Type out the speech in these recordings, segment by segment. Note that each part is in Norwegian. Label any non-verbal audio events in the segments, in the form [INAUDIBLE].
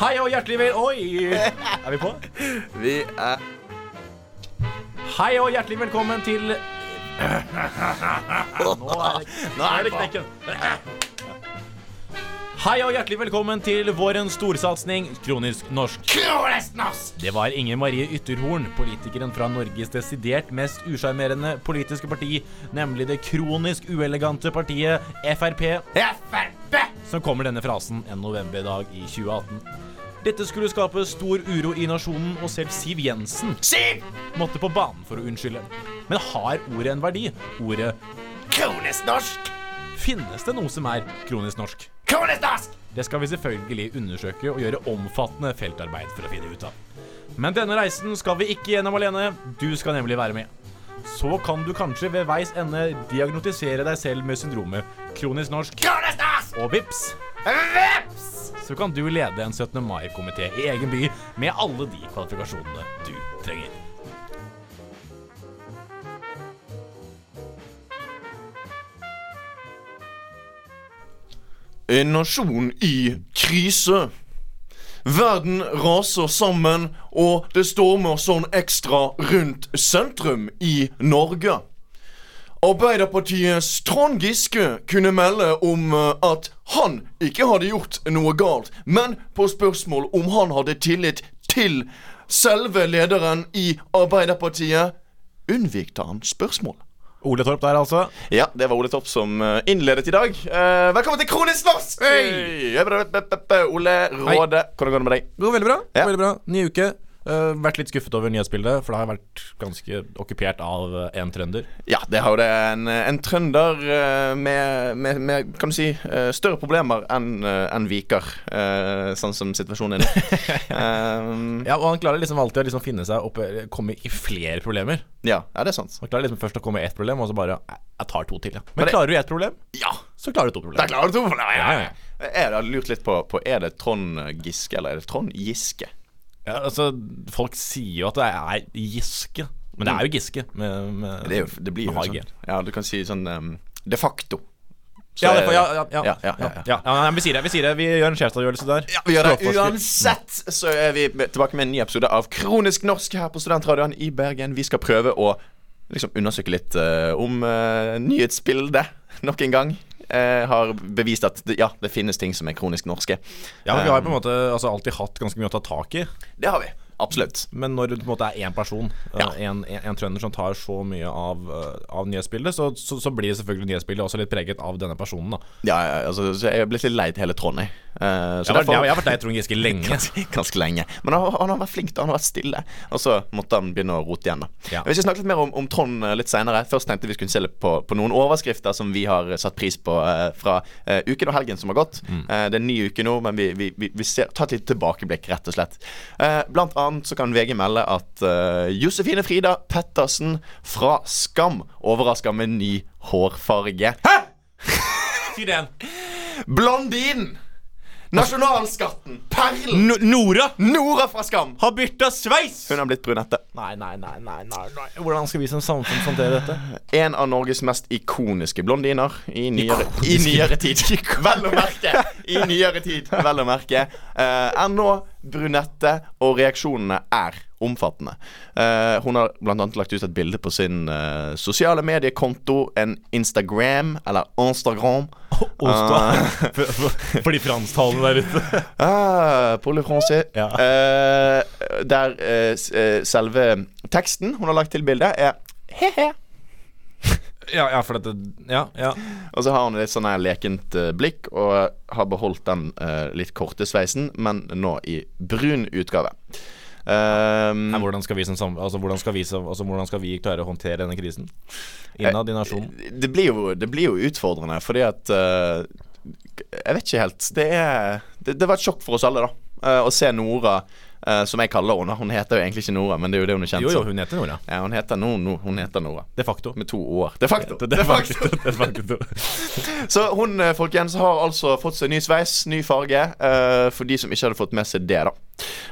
Hei og hjertelig vel... Oi! Er vi på? Vi er Hei og hjertelig velkommen til Nå er det, nå er det knekken. Hei og hjertelig velkommen til vårens storsatsing Kronisk norsk. Det var Inger Marie Ytterhorn, politikeren fra Norges desidert mest usjarmerende politiske parti, nemlig det kronisk uelegante partiet Frp, som kommer denne frasen en novemberdag i 2018. Dette skulle skape stor uro i nasjonen, og selv Siv Jensen måtte på banen for å unnskylde. Men har ordet en verdi? Ordet kronisk norsk! Finnes det noe som er kronisk norsk? Kronisk norsk! Det skal vi selvfølgelig undersøke og gjøre omfattende feltarbeid for å finne ut av. Men denne reisen skal vi ikke gjennom alene. Du skal nemlig være med. Så kan du kanskje ved veis ende diagnotisere deg selv med syndromet kronisk norsk. Kronisk norsk! Og vips, Vips! så kan du lede en 17. mai-komité i egen by med alle de kvalifikasjonene du trenger. En nasjon i krise. Verden raser sammen, og det stormer sånn ekstra rundt sentrum i Norge. Arbeiderpartiets Trond Giske kunne melde om eh, at han ikke hadde gjort noe galt, men på spørsmål om han hadde tillit til selve lederen i Arbeiderpartiet, unnvikte han spørsmål. Ole Torp der, altså. Ja, det var Ole Torp som eh, innledet i dag. Eh, velkommen til Kronisk norsk! Hey! Ole Råde, hvordan går det med deg? Det går veldig bra. Ja. Veldig bra. Ny uke. Eh, vært litt skuffet over nyhetsbildet, for det har vært ganske okkupert av eh, en trønder. Ja, det har jo det. En, en trønder eh, med, med, med, kan du si, eh, større problemer enn en Viker, eh, sånn som situasjonen er nå. um, [LAUGHS] Ja, og han klarer liksom alltid å liksom finne seg opp eh, Komme i flere problemer. ja, ja, det er sant. Han klarer liksom først å komme i ett problem, og så bare Jeg tar to til, ja. Men, Men det- klarer du ett problem, Ja, så klarer du to problemer. Da klarer du to. problemer, ja, Ja, ja. Jeg har lurt litt på, på Er det Trond Giske eller er det Trond Giske. Ja, altså, folk sier jo at det er Giske, men det er jo Giske med, med Det, jo, det blir jo sånn Ja, du kan si sånn um, de facto. Så Ja, det, ja. ja, ja, Vi sier det. Vi sier det Vi gjør en sjefsavgjørelse der. Ja, vi gjør det. Uansett så er vi tilbake med en ny episode av Kronisk norsk her på Studentradioen i Bergen. Vi skal prøve å liksom undersøke litt uh, om uh, nyhetsbildet nok en gang. Eh, har bevist at det, ja, det finnes ting som er kronisk norske. Ja, men Vi har på en måte altså, alltid hatt ganske mye å ta tak i. Det har vi. Absolutt. Men når det på en måte er én person, eh, Ja. en, en, en trønder som tar så mye av, eh, av nyhetsbildet, så, så, så blir selvfølgelig nyhetsbildet også litt preget av denne personen. da Ja, altså, så jeg er blitt litt lei til hele Trondheim. så Jeg derfor- jeg, jeg har vært lei Trond Giske lenge. [LAUGHS] ganske, ganske lenge. Men han, han har vært flink, da. Han har vært stille. Og så måtte han begynne å rote igjen, da. Ja. Vi skal snakke litt mer om, om Trond litt seinere. Først tenkte vi skulle se litt på, på noen overskrifter som vi har satt pris på uh, fra uh, uken og helgen som har gått. Mm. Det er en ny uke nå, men vi, vi, vi, vi ser, tar et lite tilbakeblikk, rett og slett. Blant annet så kan VG melde at uh, Josefine Frida Pettersen fra Skam overrasker med ny hårfarge. Hæ?! [LAUGHS] Si det igjen. Blondinen! Nasjonalskatten! Perlen! Nora Nora fra Skam! har bytta sveis! Hun har blitt brunette. Nei, nei, nei, nei, nei, nei. Hvordan skal vi som samfunn håndtere dette? [LAUGHS] En av Norges mest ikoniske blondiner i nyere, i nyere tid. Vel å merke. [LAUGHS] I nyere tid, vel å merke. Eh, er nå brunette, og reaksjonene er omfattende. Uh, hun har annet lagt ut et bilde på sin uh, sosiale mediekonto, en Instagram, eller Instagram. Uh, For, for, for de fransktalende der ute. uh, [LAUGHS] pour le français. Ja. Der selve teksten hun har lagt til bildet, er he-he. Ja, ja, for dette Ja, ja. Og så har hun litt sånn her lekent eh, blikk og har beholdt den eh, litt korte sveisen, men nå i brun utgave. Um, Nei, hvordan, skal vi som, sam- altså, hvordan, skal vi, som- altså, hvordan skal vi klare å håndtere denne krisen? Innad i nasjonen? det, blir jo, det blir jo utfordrende, fordi at eh, Jeg vet ikke helt. Det, er, det, det var et sjokk for oss alle, da. eh, å se Nora, eh, som jeg kaller henne. Hun heter jo egentlig ikke Nora, men det er jo det hun er kjent Jo, jo, hun heter Nora. Ja, hun heter, no, no, hun heter Nora. De facto. Med to år. De facto. De De facto. facto. De facto. [LAUGHS] Så hun eh, folkens har altså fått seg ny sveis, ny farge, uh, for de som ikke hadde fått med seg det. da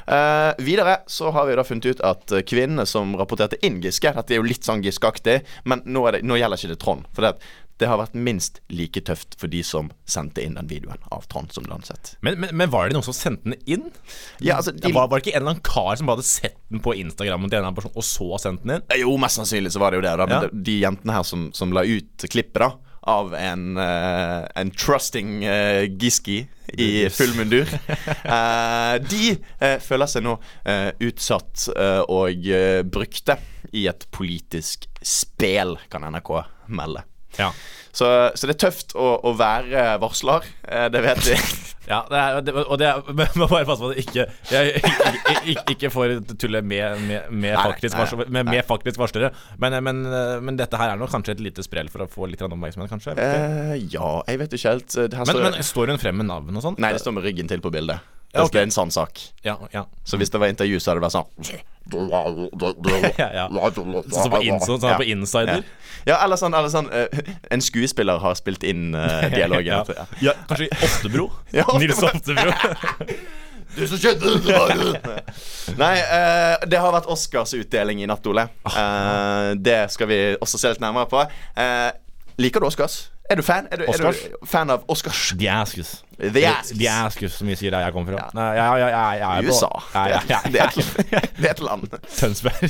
Uh, Videre så har vi da funnet ut at kvinnene som rapporterte inn Giske Dette er jo litt sånn Giske-aktig, men nå, det, nå gjelder ikke det Trond. For det det har vært minst like tøft for de som sendte inn den videoen av Trond som du. Men, men, men var det noen som sendte den inn? Ja, altså, de, Var, var det ikke en eller annen kar som bare hadde sett den på Instagram person, og så sendt den inn? Jo, mest sannsynlig så var det jo det. Da. Men Ja. de, de jentene her som, som la ut klippet da av en, uh, en trusting uh, Giski i full mundur, Uh, [LAUGHS] de eh, føler seg nå eh, utsatt eh, og eh, brukte i et politisk spel, kan NRK melde. Ja. Så, så det er tøft å, å være varsler, eh, det vet vi. [LAUGHS] Ja, det er, det, og det er, [LAUGHS] men må bare passe på at det ikke Jeg ikke, ikke, ikke får tulle med, med, med, Nei, faktisk, nei, varsler, med, med faktisk varslere. Men, men, men dette her er nok kanskje et lite sprell for å få litt oppmerksomhet, kanskje? Jeg. Eh, ja, jeg vet ikke helt. Men, står, men står hun frem med navn og sånn? nei, det står med ryggen til på bildet. Ja, okay. Det er en sann sak. Ja, ja. Så hvis det var intervju, så hadde det vært sånn [LAUGHS] ja, ja. Sånn på, ins sånn på insider? Ja, eller sånn, eller sånn eh, En skuespiller har spilt inn [LAUGHS] uh, dialogen. ja. ja, kanskje [LAUGHS] Oftebro? Nils Oftebro. Du som skjønte det Nei, uh, det har vært Oscarsutdeling i natt, Ole. Uh, det skal vi også se litt nærmere på. Liker du Oscars? Er du fan? Er du, er du fan av Oscars? The Askus. The Askus. The Askus, som vi sier der jeg kommer fra. Ja. Nei, ja, ja, ja, jeg er på- USA. Ja, ja, ja, Det, er et, det er et land. Tønsberg.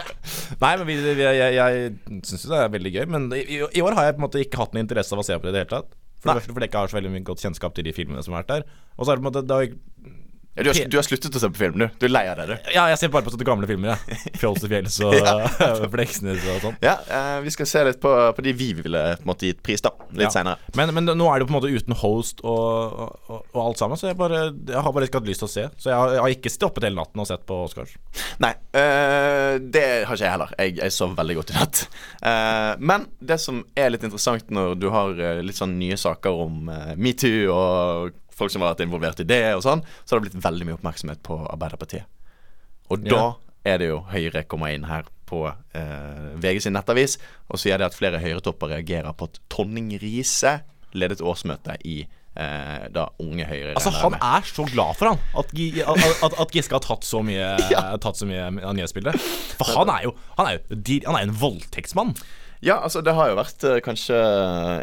[LAUGHS] Nei, men vi, vi, jeg, jeg syns jo det er veldig gøy. Men i, i år har jeg på en måte ikke hatt noen interesse av å se på det i det hele tatt. For første fordi jeg ikke har så veldig mye godt kjennskap til de filmene som har vært der. Og så er det på en måte det har, Ja, du, har, du har sluttet å se på film, du. Du er lei av det, du. Ja, jeg ser bare på sånne gamle filmer, jeg. [LAUGHS] Fjols til fjells og [LAUGHS] [LAUGHS] Fleksnes og sånn. Ja, uh, vi skal se litt på, på de vi ville på en måte gitt pris, da. Litt Ja. senere. Men, men nå er det jo på en måte uten host og, og, og alt sammen, så jeg, bare, jeg har bare ikke hatt lyst til å se. Så jeg har, jeg har ikke stoppet hele natten og sett på Oscars. Nei, uh, det har ikke jeg heller. Jeg, jeg sov veldig godt i natt. Uh, men det som er litt interessant når du har litt sånn nye saker om metoo og folk som har vært involvert i det og sånn, så har det blitt veldig mye oppmerksomhet på Arbeiderpartiet. Og da Ja. er det jo Høyre kommer inn her på eh, VG sin nettavis og sier det at flere Høyre-topper reagerer på at Tonning Riise ledet årsmøte i eh, da Unge Høyre. Altså, han er så glad for han at, at, at, at Giske har tatt så mye [LAUGHS] Ja. Tatt så mye av nyhetsbildet. For han er jo Han er jo, han er jo en voldtektsmann. Ja, altså det har jo vært eh, kanskje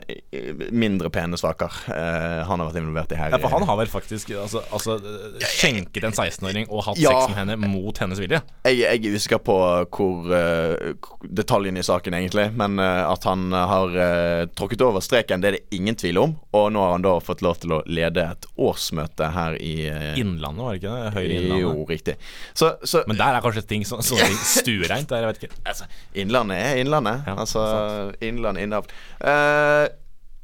eh, mindre pene saker eh, han har vært involvert i her. Ja, for han har vel faktisk altså, altså, skjenket en 16-åring og hatt Ja. sex med henne mot hennes vilje. Jeg, jeg er usikker på hvor uh, detaljene i saken egentlig, men uh, at han har uh, tråkket over streken, det er det ingen tvil om. Og nå har han da fått lov til å lede et årsmøte her i eh, Innlandet, var det ikke det? Høyre Innlandet. Jo, riktig. Så, så Men der er kanskje ting så, sånne stuereint. der, Jeg vet ikke. altså, Innlandet er Innlandet. Ja, altså Innland, innavn. Uh,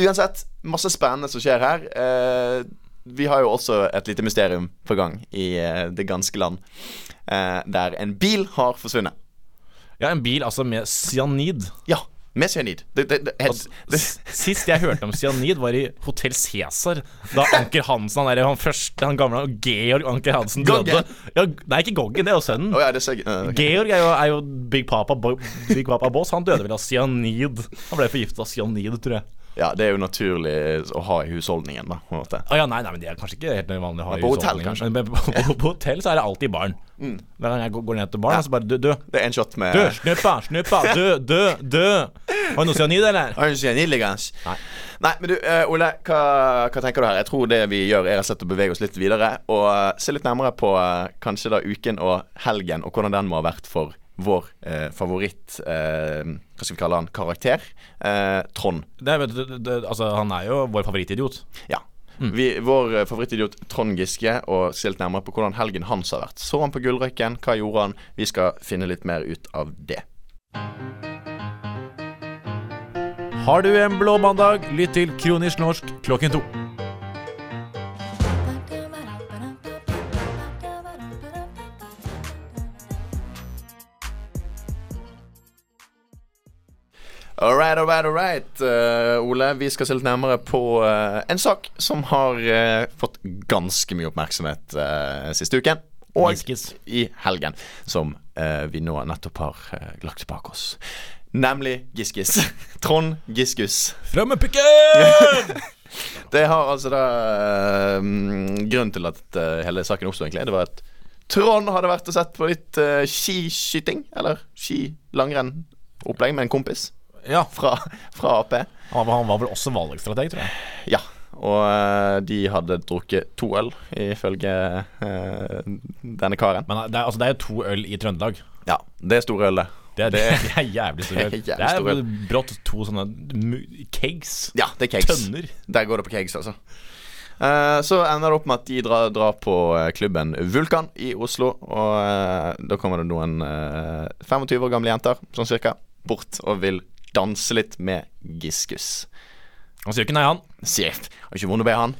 uansett, masse spennende som skjer her. Uh, vi har jo også et lite mysterium på gang i det ganske land. der en bil har forsvunnet. Ja, en bil altså med cyanid. Ja, med cyanid. Det, det, det, Sist jeg hørte om cyanid, var i Hotell Cæsar. Da Anker Hansen, han, der, han første, han gamle Georg Anker Hansen døde. Ja, nei, ikke Goggen, det er jo sønnen. Oh, ja, det ser uh, Georg er jo, er jo Big Papa Big Papa Boss. Han døde vel av cyanid. Han ble forgiftet av cyanid, tror jeg. Ja, det er jo naturlig å ha i husholdningen, da. På en måte. Ah, ja, nei, nei, men det er kanskje ikke helt vanlig å ha i på hotell, husholdningen. kanskje? Men på, på, på hotell så er det alltid barn. Hver gang jeg går ned til barn, så bare dø, dø. Det er en shot med Dø, snuppa, snuppa, dø, dø, dø. Har du noe cyanid, eller? Har du cyanid liggende? Nei. Nei, men du, uh, Ole, hva, hva tenker du her? Jeg tror det vi gjør, er rett og slett å bevege oss litt videre og uh, se litt nærmere på uh, kanskje da uken og helgen, og hvordan den må ha vært for vår eh, favoritt eh, Hva skal vi kalle han? Karakter. Eh, Trond. Det, det, det, altså, han er jo vår favorittidiot. Ja. Vi, vår eh, favorittidiot Trond Giske, og stilt nærmere på hvordan helgen hans har vært. Så han på Gullrøyken? Hva gjorde han? Vi skal finne litt mer ut av det. Har du en blå mandag, lytt til Kronisk norsk klokken to. All right, all right, all right. Uh, Ole, vi skal se litt nærmere på uh, en sak som har uh, fått ganske mye oppmerksomhet siste uken. Og Giskes. i helgen, som vi nå nettopp har lagt bak oss. Nemlig Giskis. [LAUGHS] Trond Giskus. Fram med pikken! [LAUGHS] Det har altså da mm, Grunnen til at hele saken oppsto, egentlig, det var at Trond hadde vært og sett på litt skiskyting, eller skilangrenn-opplegg med en kompis. Ja. fra, fra Ap. Han var, han var vel også valgstrateg, tror jeg. Ja. Og eh, de hadde drukket to øl, ifølge uh, denne karen. Men det er, altså, det er to øl i Trøndelag. Ja, det er store øl, det. Det er, Det- [LAUGHS] det er jævlig stor øl. [LAUGHS] Det er Det er brått to sånne kegs. Ja, det er kegs. Tønner. Der går det på kegs, altså. Uh, så ender det opp med at de drar, drar på eh, klubben Vulkan i Oslo. Og uh, da kommer det noen eh, 25 år gamle jenter, sånn cirka, bort og vil danse litt med Giskus. Han sier ikke nei, han. Sier har ikke vondt å be han.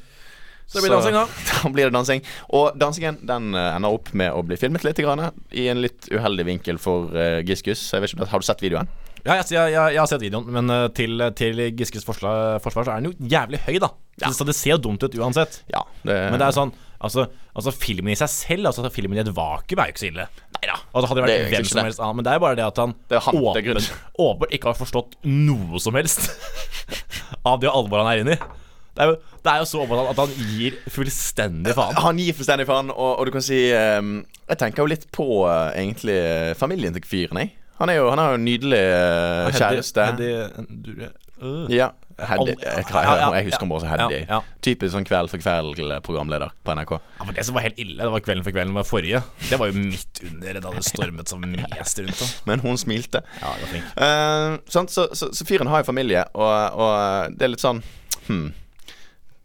Så det blir dansing, da. [LAUGHS] Da blir det dansing. Og dansingen den eh, ender opp med å bli filmet litt grann, i en litt uheldig vinkel for uh, Giskus. Jeg vet ikke, Har du sett videoen? Ja, jeg, jeg, jeg, har sett videoen, men eh, til, til Giskes forsvar, forsvar så er den jo jævlig høy, da. Ja. Så det ser jo dumt ut uansett. Ja. Det, Men det er sånn Altså, altså filmen i seg selv, altså filmen i et vakuum, er jo ikke så ille. Neida. Og det hadde vært jo hvem som det. helst annen. Men det er bare det at han, Det han, det åpen, åpenbart [LAUGHS] ikke har forstått noe som helst [LAUGHS] av det alvoret han er inne i. Det er jo, det er jo så åpenbart at han gir fullstendig faen. Han gir fullstendig faen, og, og du kan si um, Jeg tenker jo litt på uh, egentlig familien til fyren, jeg. Han, er jo, han har jo en nydelig uh, kjæreste. Heddy, du, uh. Ja. Heddy. Jeg, husker han bare som ja. Typisk sånn Kveld for kveld-programleder på NRK. Ja, men Det som var helt ille, det var Kvelden for kvelden var forrige. Det var jo midt under da det stormet som mest rundt. Da. Men hun smilte. Ja, det var flink. Uh, sant? Så, så, så fyren har jo familie, og, og det er litt sånn hmm.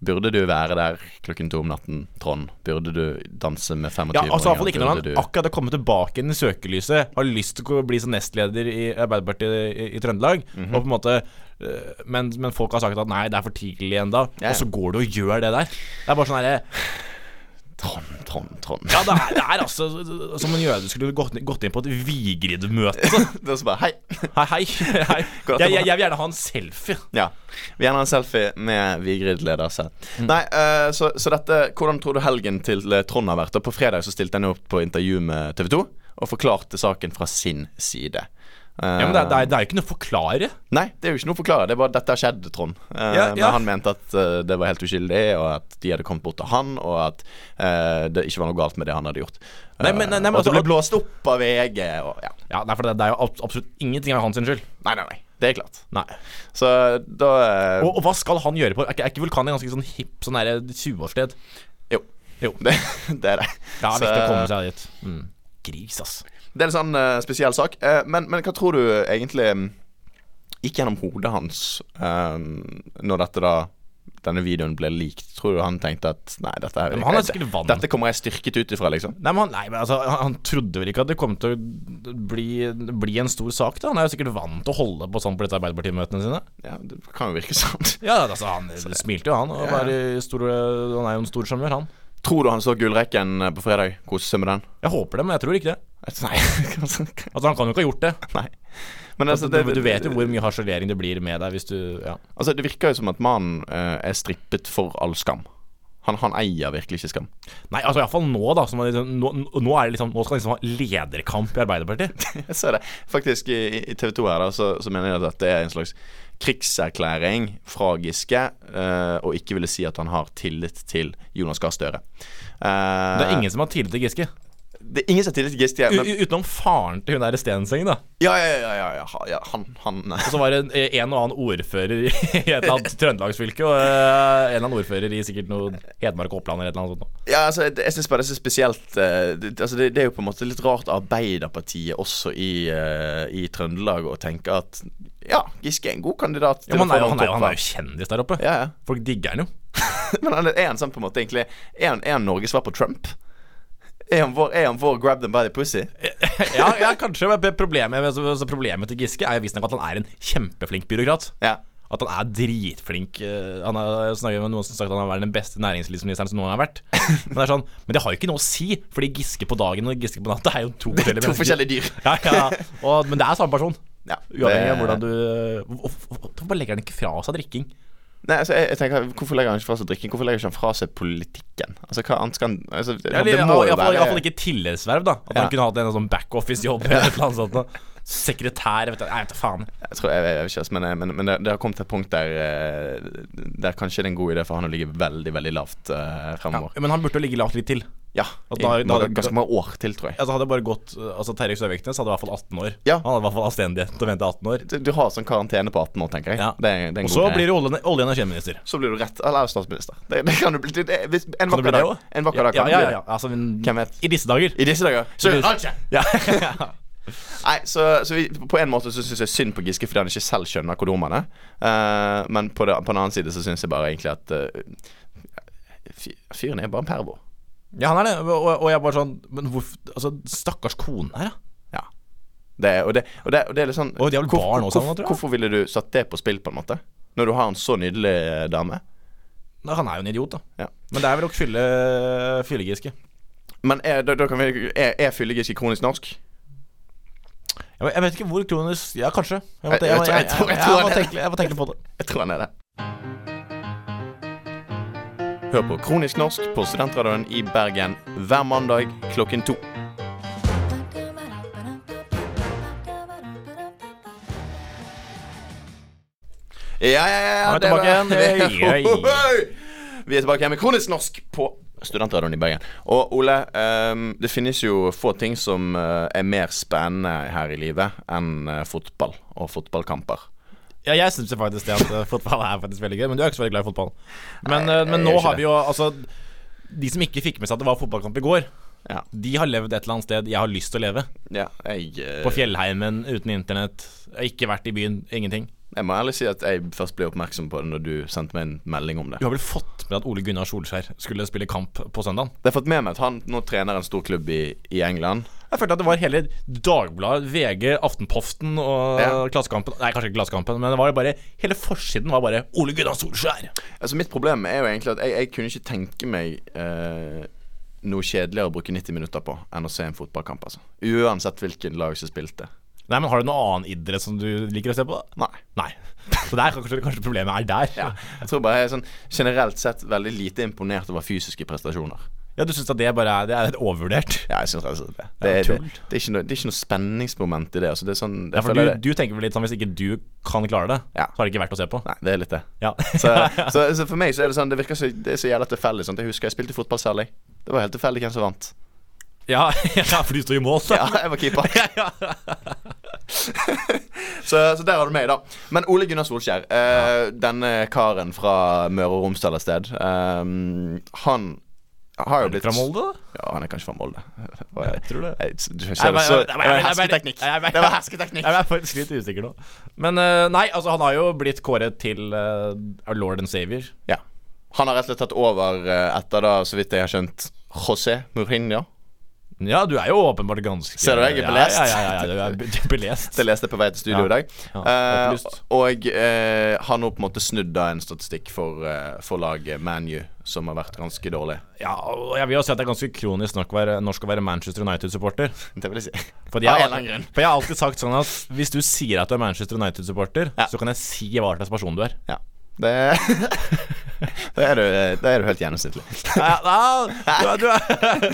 Burde du være der klokken to om natten, Trond? Burde du danse med 25-åringer? Ja, altså i ikke når han du- akkurat har kommet tilbake inn i søkelyset, har lyst til å bli som nestleder i Arbeiderpartiet i, i Trøndelag, Mhm. og på en måte øh, men, men folk har sagt at nei, det er for tidlig ennå, ja. og så går du og gjør det der. Det er bare sånn herre Trond, Trond, Trond. Ja, det er, det er altså som en jøde skulle gått, gått inn på et Vigrid-møte. [LAUGHS] det er så bare Hei. Hei, hei. [LAUGHS] hei. Jeg, jeg, jeg vil gjerne ha en selfie. Ja. Vi gjerne ha en selfie med Vigrid-leder selv. Mm. Nei, uh, så, så dette Hvordan tror du helgen til eh, Trond har vært? Og På fredag så stilte han opp på intervju med TV 2 og forklarte saken fra sin side. Eh, Ja, men det, er- det, er, det er jo ikke noe å forklare. Nei, det er jo ikke noe å forklare. Det er bare dette har skjedd, Trond. Eh, Ja, Men ja. han mente at uh, det var helt uskyldig, og at de hadde kommet bort til han, og at uh, det ikke var noe galt med det han hadde gjort. Nei, men- nei, nei, men og at det altså- ble blåst opp av VG og ja. Ja, det er, for det, det er jo absolutt ingenting av hans skyld. Nei, nei, nei. Det er klart. Nei. Så da uh, Og, og hva skal han gjøre på Er ikke, er ikke Vulkan et ganske sånn hipp sånn derre 20-årssted? Jo. Jo. [LAUGHS] Det, det er det. Ja, er viktig å komme seg dit. Mm. Gris, ass. Det er en sånn uh, spesiell sak. Uh, men, men hva tror du egentlig mm, gikk gjennom hodet hans uh, når dette da denne videoen ble likt? Tror du han tenkte at Nei, dette, er, Men han er sikkert vant. dette kommer jeg styrket ut ifra, liksom? Nei, men han, nei, men altså, han, han trodde vel ikke at det kom til å bli, bli en stor sak. da Han er jo sikkert vant til å holde på sånn på disse Arbeiderpartimøtene sine. Ja, Det kan jo virke [LAUGHS] sånn. Ja, altså Han smilte jo, han. Ja. stor, han er jo en stor sjarmør, han. Tror du han så gullrekken på fredag? Kose seg med den? Jeg håper det, men jeg tror ikke det. Nei. [LAUGHS] Altså Han kan jo ikke ha gjort det. Nei. Men Altså, altså, du, du vet jo hvor mye harselering det blir med deg hvis du Ja. altså, det virker jo som at mannen uh, er strippet for all skam. Han, han eier virkelig ikke skam. Nei, altså iallfall nå, da. Som liksom, nå, nå, det liksom, nå skal han liksom ha lederkamp i Arbeiderpartiet. [LAUGHS] Jeg ser det. Faktisk, i, i TV 2 her, da, så, så mener jeg at det er en slags krigserklæring fra Giske uh, og ikke ville si at han har tillit til Jonas Gahr Støre. Uh, Det er ingen som har tillit til Giske. Det er ingen som tillit til Giske. Men, utenom faren til hun der Stenseng, da. ja, ja, ja, ja, ja, ja, han, han Og så var det en, og annen ordfører i [LAUGHS] et eller annet [LAUGHS] trøndelagsfylke, og eh, en eller annen ordfører i sikkert noe Hedmark og Oppland eller et eller annet sånt. Ja, altså, jeg syns bare det er så spesielt eh, det, altså, det, det er jo på en måte litt rart Arbeiderpartiet også i, eh, i Trøndelag å tenke at ja, Giske er en god kandidat. Ja, men han, er han, er jo, han er jo kjendis der oppe. ja, ja. Folk digger han jo. [LAUGHS] Men han er han sånn på en måte egentlig Er han, er han Norges svar på Trump? Er han, for, er han for, grab them by the pussy? [LAUGHS] ja, ja, kanskje. Problemet, altså, altså, problemet til Giske er visstnok at han er en kjempeflink byråkrat. Ja. At han er dritflink. eh, Han har snakket med noen som sagt at han har vært den beste næringslivsministeren som noen har vært. [LAUGHS] Men det er sånn Men det har jo ikke noe å si, fordi Giske på dagen og Giske på natta er jo to forskjellige To forskjellige dyr. [LAUGHS] Ja, ja, og, men det er samme person. Ja, Uavhengig av hvordan du Hvorfor hvorfor legger han ikke fra seg drikking? Nei, altså, jeg, jeg tenker Hvorfor legger han ikke fra seg drikken? Hvorfor legger han ikke fra seg politikken? Altså, hva annet skal han altså, det, Eller, det må jo Iallfall ikke tillitsverv, da. At Ja. han kunne hatt en sånn backoffice-jobb eller annet sånt. Da. Sekretær vet du, Jeg vet da faen. Jeg tror, jeg, jeg ikke, men, men, men det, det har kommet til et punkt der eh, Der kanskje det er en god idé for han å ligge veldig, veldig lavt uh, Ja, men han burde jo ligge lavt litt til. Ja. I da- da- mange- ganske mange år til, tror jeg. Altså hadde bare gått Altså Terje Søviknes hadde i hvert fall 18 år. Ja. Han hadde i hvert fall anstendighet til å vente 18 år. Du, du har sånn karantene på 18 år, tenker jeg. Ja. Det, er- det er Og så blir du olje- og energiminister. Så blir du rett Eller statsminister. Det, det kan du bli det, hvis, En vakker dag. En vakker dag kan ja, ja, ja, ja. Altså, Hvem vet? I disse dager. I disse dager. Så I disse- Ja. [LAUGHS] Nei, så, så vi, på en måte så syns jeg synd på Giske fordi han ikke selv skjønner hvor dum han er. Eh, men på, det, på den annen side så syns jeg bare egentlig at uh, Fyren er bare en pervo. ja, han er det. Og, og jeg bare sånn Men hvorfor Altså, stakkars kone her, da. Ja. Det, og, det, og, det, og det er litt sånn hvor- hvor- tror. Hvorfor ville du satt det på spill, på en måte? Når du har en så nydelig eh, dame? Nei, Han er jo en idiot, da. Ja. Men det er vel å fylle fyllegiske. Men er, da, da kan vi, er, er fyllegiske kronisk norsk? Jeg, vet ikke hvor kronisk Ja, kanskje. Jeg må, Jeg- jeg jeg, tror- tror- må tenke, jeg må tenke på det. Jeg tror han er det. Hør på Kronisk norsk på Studentradioen i Bergen hver mandag klokken to. Ja, ja, ja. ja er. [LAUGHS] Vi er tilbake igjen med Kronisk norsk på Studentradioen i Bergen. Og Ole, um, det finnes jo få ting som uh, er mer spennende her i livet enn uh, fotball og fotballkamper. Ja, jeg syns faktisk det at uh, fotball er faktisk veldig gøy, men du er ikke så veldig glad i fotball. Men, Nei, men nå har vi jo altså De som ikke fikk med seg at det var fotballkamp i går, Ja. de har levd et eller annet sted jeg har lyst til å leve. ja jeg På fjellheimen, uten internett. Ikke vært i byen. Ingenting. Jeg må ærlig si at jeg først ble oppmerksom på det når du sendte meg en melding om det. Du har vel fått med at Ole Gunnar Solskjær skulle spille kamp på søndag? Jeg har fått med meg at han nå trener en stor klubb i, i England. Jeg følte at det var hele Dagbladet, VG, Aftenpoften og Ja. Klassekampen Nei, kanskje ikke Klassekampen, men det var bare hele forsiden var bare Ole Gunnar Solskjær. Altså Mitt problem er jo egentlig at jeg, jeg kunne ikke tenke meg eh, noe kjedeligere å bruke 90 minutter på enn å se en fotballkamp. altså Uansett hvilken lag som spilte. Nei, men Har du noen annen idrett som du liker å se på? da? Nei. Nei. Så der kanskje, kanskje problemet er der. Ja, jeg tror bare jeg er sånn generelt sett veldig lite imponert over fysiske prestasjoner. Ja, Du syns at det bare er Det er overvurdert? Ja, jeg synes det. og det. Det, er- det, det, er ikke noe, det er ikke noe spenningsmoment i det. Altså, det er sånn Ja, for føler du, du tenker vel litt sånn hvis ikke du kan klare det, Ja. så har det ikke vært å se på? Nei, det er litt det. Ja. Så, så, så for meg så er det sånn Det virker så, det er så jævla tilfeldig. Sånn. Jeg husker jeg spilte fotball selv. jeg. Det var helt tilfeldig hvem som vant. Ja, [LAUGHS] ja, for du står i mål, så. Ja, jeg var keeper. [LAUGHS] [LAUGHS] så, så der har du meg, da. Men Ole Gunnar Solskjær, eh, denne karen fra Møre og Romsdal et sted, eh, han har jo blitt Fra Molde? Ja, han er kanskje fra Molde. Jeg tror det. Det var hersketeknikk. Det var hersketeknikk. Jeg er faktisk litt usikker nå. Men eh, nei, altså han har jo blitt kåret til uh, our lord and savior. Ja. Han har rett og slett tatt over eh, etter da, så vidt jeg har skjønt, José Mourinho. Ja, du er jo åpenbart ganske Ser du, jeg er belest. Ja, ja, ja, ja, du er [LAUGHS] belest. Det leste jeg på vei til studio i dag. Eh, og eh, har nå på en måte snudd da en statistikk for, uh, for laget ManU, som har vært ganske dårlig. Ja, og jeg vil jo si at det er ganske kronisk nok å være, norsk å være Manchester United-supporter. [LAUGHS] Det vil jeg si. For, jeg, grunn. for jeg har alltid sagt sånn at hvis du sier at du er Manchester United-supporter, Ja. så kan jeg si hva slags person du er. Ja. Det [LAUGHS] Da er du, da er du helt gjennomsnittlig. Ja, ja, du, er,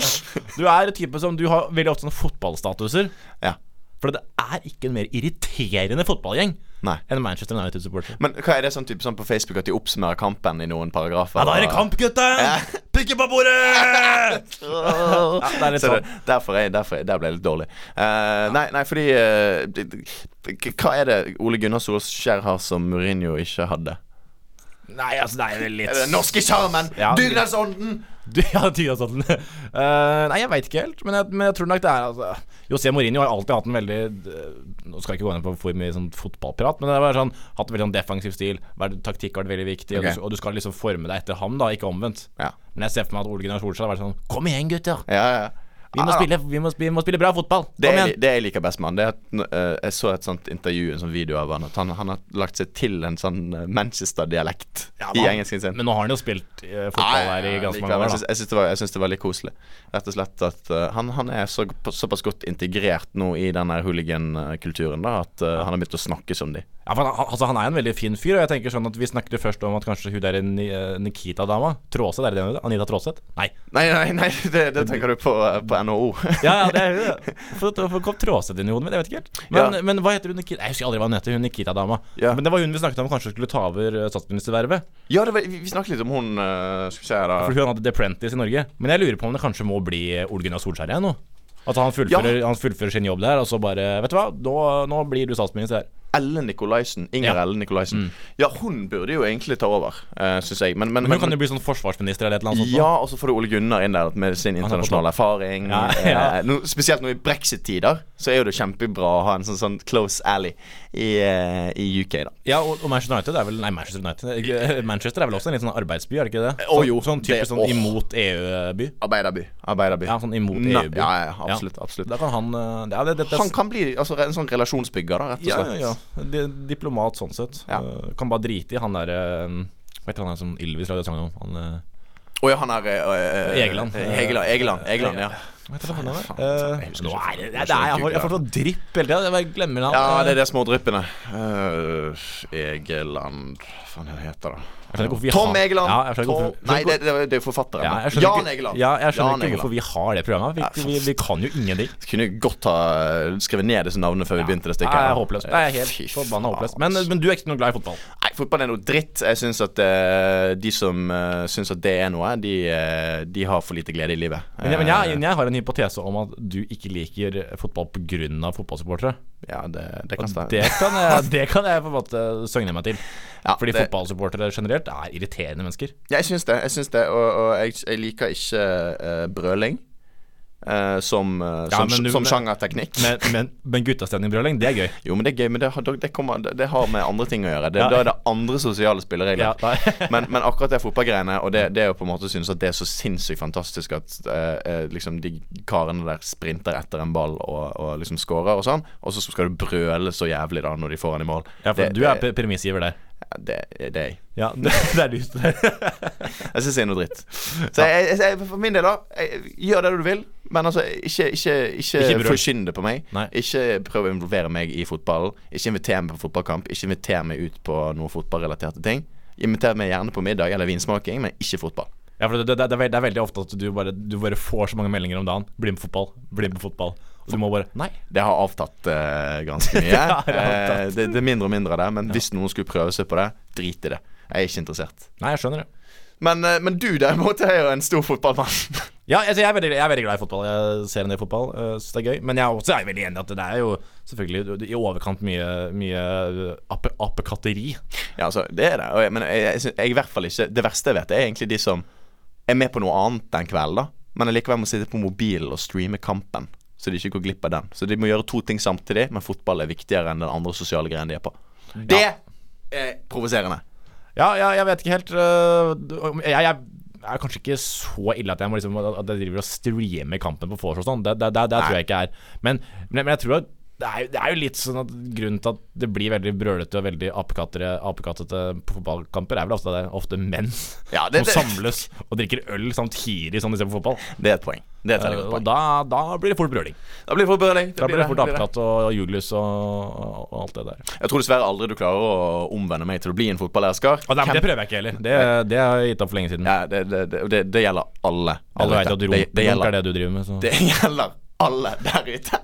du, er, type som Du har veldig ofte sånne fotballstatuser. Ja. For det er ikke en mer irriterende fotballgjeng Nei. enn Manchester United-supporter. Men hva er det sånn type sånn på Facebook at de oppsummerer kampen i noen paragrafer? Ja, da er det kamp, gutten! Ja. Pikke på bordet! [LAUGHS] Ja, det er litt sånn. derfor, er, derfor er, der ble jeg litt dårlig. Eh, nei, nei, fordi det- det- Hva er det Ole Gunnar Solskjær har som Mourinho ikke hadde? Nei, altså, det er vel litt den norske sjarmen? [LAUGHS] Ja. Dugnadsånden? Ja, Tygasåtten. Uh, nei, jeg veit ikke helt, men jeg, men jeg tror nok det er altså, José Mourinho har alltid hatt en veldig eh, Nå skal jeg ikke gå inn på for mye sånn fotballprat, men det har sånn, hatt en veldig sånn defensiv stil. Vært, taktikk har vært veldig viktig, og, du, og du skal liksom forme deg etter ham, da, ikke omvendt. Ja. Men jeg ser for meg at Ole Gunnar Solskjær har vært sånn Kom igjen, gutter! Ja, ja. Vi må, spille, vi, må, vi må spille bra fotball! Det, igjen! det jeg liker best med han, det er at uh, jeg så et sånt intervju, en sånn video av han, at han, han har lagt seg til en sånn eh, Manchester-dialekt Ja, i engelsken sin. Men nå har han jo spilt uh, fotball her i ganske mange år, da. jeg syns det, det var litt koselig. Rett og slett at uh, han, han er så, såpass godt integrert nå i den hooligan-kulturen da at han har begynt å snakke som de. Ja, for han, altså, han er en veldig fin fyr, og jeg tenker sånn at vi snakket jo først om at kanskje hun der Nikita-dama Tråseth, er det det hun heter? Anita Tråseth? Nei. Nei, nei, nei, [LAUGHS] det, det tenker du på, på NHO. [LAUGHS] Ja, ja, det er det. For, for kom Tråseth inn i hodet mitt, jeg vet ikke helt. Men, men hva heter hun Nikita? Jeg husker aldri hva hun heter, hun Nikita-dama. Ja. Men det var hun vi snakket om kanskje skulle ta over eh, statsministervervet. Ja, var, vi, snakket litt om hun uh, Skal vi se da For hun hadde The Prentice i Norge. Men jeg lurer på om det kanskje må bli Ole Gunnar Solskjær igjen nå. At han fullfører, han fullfører sin jobb der, og så bare Vet du hva, nå, nå blir du statsminister her. Ellen Nikolaisen. Inger Ja. Ellen Nikolaisen. Ja, hun burde jo egentlig ta over, uh, syns jeg. Men, men, Men hun kan jo bli sånn forsvarsminister eller et eller annet sånt. Ja, og så får du Ole Gunnar inn der med sin er internasjonale erfaring. Ja, ja. Uh, no, spesielt nå i brexit-tider, så er jo det kjempebra å ha en sånn, sånn close alley i, uh, i UK, da. Ja, og, og Manchester United er vel Nei, Manchester United Manchester er vel også en litt sånn arbeidsby, er det ikke det? Å, jo, sånn det- typisk sånn oh. imot EU-by. Arbeiderby. Arbeiderby. Ja, sånn imot EU-by. Ja, ja, absolutt. absolutt Da kan han eh, Ja, det, dette Han kan bli altså, en sånn relasjonsbygger, da, rett og Ja, slett. ja, ja. Di- Diplomat sånn sett. Ja. Uh, kan bare drite i han derre Hva heter han der som Ylvis lagde sang om? Han uh, Å ja, han er eh, eh, Egeland. Egeland, Egeland, Egeland ja. Hva heter han der? Faen, jeg har fått Nå ikke. er det det er, Jeg jeg får sånn drypp hele tida. Jeg bare glemmer navnet. Ja, det er de små dryppene. Uh, Egeland Hva faen heter det? Jeg Tom Egeland. Ja, jeg Tom, nei, det, det, det er forfatteren. Ja, jeg Jan Egeland. Ja, jeg skjønner Jan ikke hvorfor vi har det programmet. Vi, vi, vi kan jo ingenting. Kunne godt ha eh, skrevet ned disse navnene før vi begynte det stykket. Nei, jeg er håpløst. Det er helt forbanna håpløst. Men, men du er ikke noe glad i fotball? Nei, fotball er noe dritt. Jeg syns at uh, de som uh, syns at det er noe, de, uh, de har for lite glede i livet. Men, men jeg, Eh, jeg har en hypotese om at du ikke liker fotball pga. fotballsupportere. ja, det, det kan stemme. det kan, jeg, [LAUGHS] det kan jeg på en måte søgne meg til. Fordi det- fotballsupportere generelt er irriterende mennesker. Ja, jeg syns det. Jeg syns det, og, og jeg, jeg liker ikke uh, brøling Uh, som, uh, Ja, som, du- som sjangerteknikk. Men, men, men guttastemning-brøling, det er gøy. Jo, men det er gøy, men det, har- det, kommer, det, har med andre ting å gjøre. Det, Ja. Da er det andre sosiale spilleregler. Ja, [LAUGHS] men, men akkurat det fotballgreiene, og det, det er jo på en måte synes at det er så sinnssykt fantastisk at eh, liksom de karene der sprinter etter en ball og, og liksom scorer og sånn, og så skal du brøle så jævlig da når de får han i mål. Ja, for det, du er premissgiver der. Ja, det, det er jeg. Ja, det, [LAUGHS] det er du. Jeg syns [LAUGHS] jeg er noe dritt. Så jeg, jeg, jeg, for min del, da Gjør det du vil, men altså ikke, ikke, ikke, Ikke forskynd det på meg. Nei. Ikke prøv å involvere meg i fotballen. Ikke inviter meg på fotballkamp. Ikke inviter meg ut på noen fotballrelaterte ting. Inviter meg gjerne på middag eller vinsmaking, men ikke fotball. Ja, for det, det, det er veldig ofte at du bare, du bare får så mange meldinger om dagen. Bli med på fotball. Bli med på fotball. Og du må bare Nei. Det har avtatt uh, ganske mye. [LAUGHS] Det avtatt. Uh, det, det er mindre og mindre av det. Men hvis noen skulle prøve seg på det, drit i det. Jeg er ikke interessert. Nei, jeg skjønner det. Men, uh, men du derimot er jo en stor fotballmann. [LAUGHS] Ja, altså, jeg, er veldig, jeg er veldig glad i fotball. Jeg ser en del fotball. Uh, Syns det er gøy. Men jeg er også er veldig enig i at det er jo selvfølgelig i overkant mye, mye ape, apekatteri. Ja, altså, det er det. Jeg, men jeg, jeg, jeg, i hvert fall ikke Det verste jeg vet, er egentlig de som er med på noe annet den kvelden, da. Men allikevel må sitte på mobilen og streame kampen. Så de ikke går glipp av den. Så de må gjøre to ting samtidig, men fotball er viktigere enn den andre sosiale greien de er på. Det er provoserende. Ja, ja, jeg vet ikke helt uh, jeg, jeg er kanskje ikke så ille at jeg må liksom At jeg driver og streamer kampen på vors og sånn. Det, det, det, det tror jeg ikke er. Men, men, men jeg tror at det er, det er jo litt sånn at grunnen til at det blir veldig brølete og veldig apekattete på fotballkamper, er vel ofte det ofte menn Ja, det, som samles og drikker øl samtidig som de ser på fotball. det er et poeng. Det er et Uh, og da, da blir det fort brøling. Da blir det fort brøling. Da blir det fort apekatt og juglus og, og alt det der. Jeg tror dessverre aldri du klarer å omvende meg til å bli en fotballersker. Og nei, men det prøver jeg ikke heller. Det, det har jeg gitt opp for lenge siden. Ja, det, det, det, det, det gjelder alle. Alle vet at det, rump er gjelder, det du driver med. Så. det gjelder alle der ute.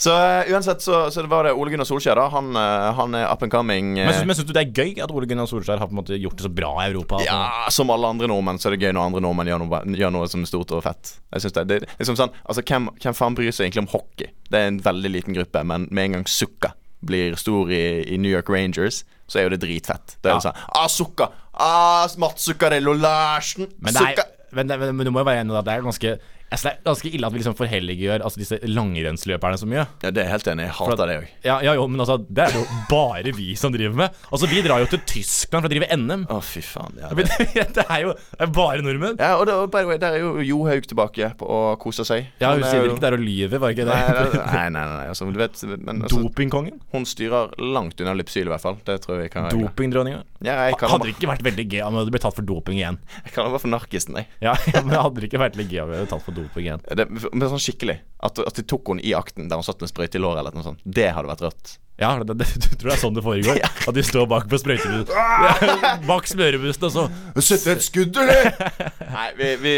Så uh, uansett så, så var det Ole Gunnar Solskjær, da. Han, uh, han er up and coming. Men syns, du det er gøy at Ole Gunnar Solskjær har på en måte gjort det så bra i Europa? Altså? ja, som alle andre nordmenn så er det gøy når andre nordmenn gjør noe, gjør noe som er stort og fett. Jeg synes det, det er liksom sånn Altså, hvem, hvem faen bryr seg egentlig om hockey? Det er en veldig liten gruppe, men med en gang Sukka blir stor i, i New York Rangers, så er jo det dritfett. Det er Ja. sånn Ah, Sukka! Ah, Mats Zuccarello Larsen! Men, det er, men, det, men du må jo være enig i at det er ganske altså Det er ganske ille at vi liksom forhelliggjør altså disse langrennsløperne så mye. Ja, det er helt enig. Jeg hater det òg. Ja, ja, jo, men altså, det er det jo bare vi som driver med. Altså, Vi drar jo til Tyskland for å drive NM. Å, fy faen. Ja, [LAUGHS] det. Det er jo det er bare nordmenn. ja og, det, by the way, der er jo Johaug tilbake på å kose seg. Ja, Hun er sitter jo- ikke der og lyver, var ikke Nei, det? nei, nei, nei, altså, du vet men, altså, Dopingkongen? Hun styrer langt unna Lypsyl, i hvert fall. Det tror jeg kan Dopingdronninga? Ja, kaller Hadde det ikke vært veldig gøy om du ble tatt for doping igjen? Jeg kan meg for narkisen, jeg. Ja, [LAUGHS] men hadde det ikke vært litt gøy om vi ble tatt for doping igjen. Det, men sånn skikkelig. At, at de tok henne i akten der hun satt med sprøyte i låret eller noe sånt. Det hadde vært rødt. Ja, det, det, du tror det er sånn det foregår? [LAUGHS] At de står bak på sprøytebussen [LAUGHS] Bak smørebussen, og så Sett et skudd, eller? [LAUGHS] Nei, vi, vi,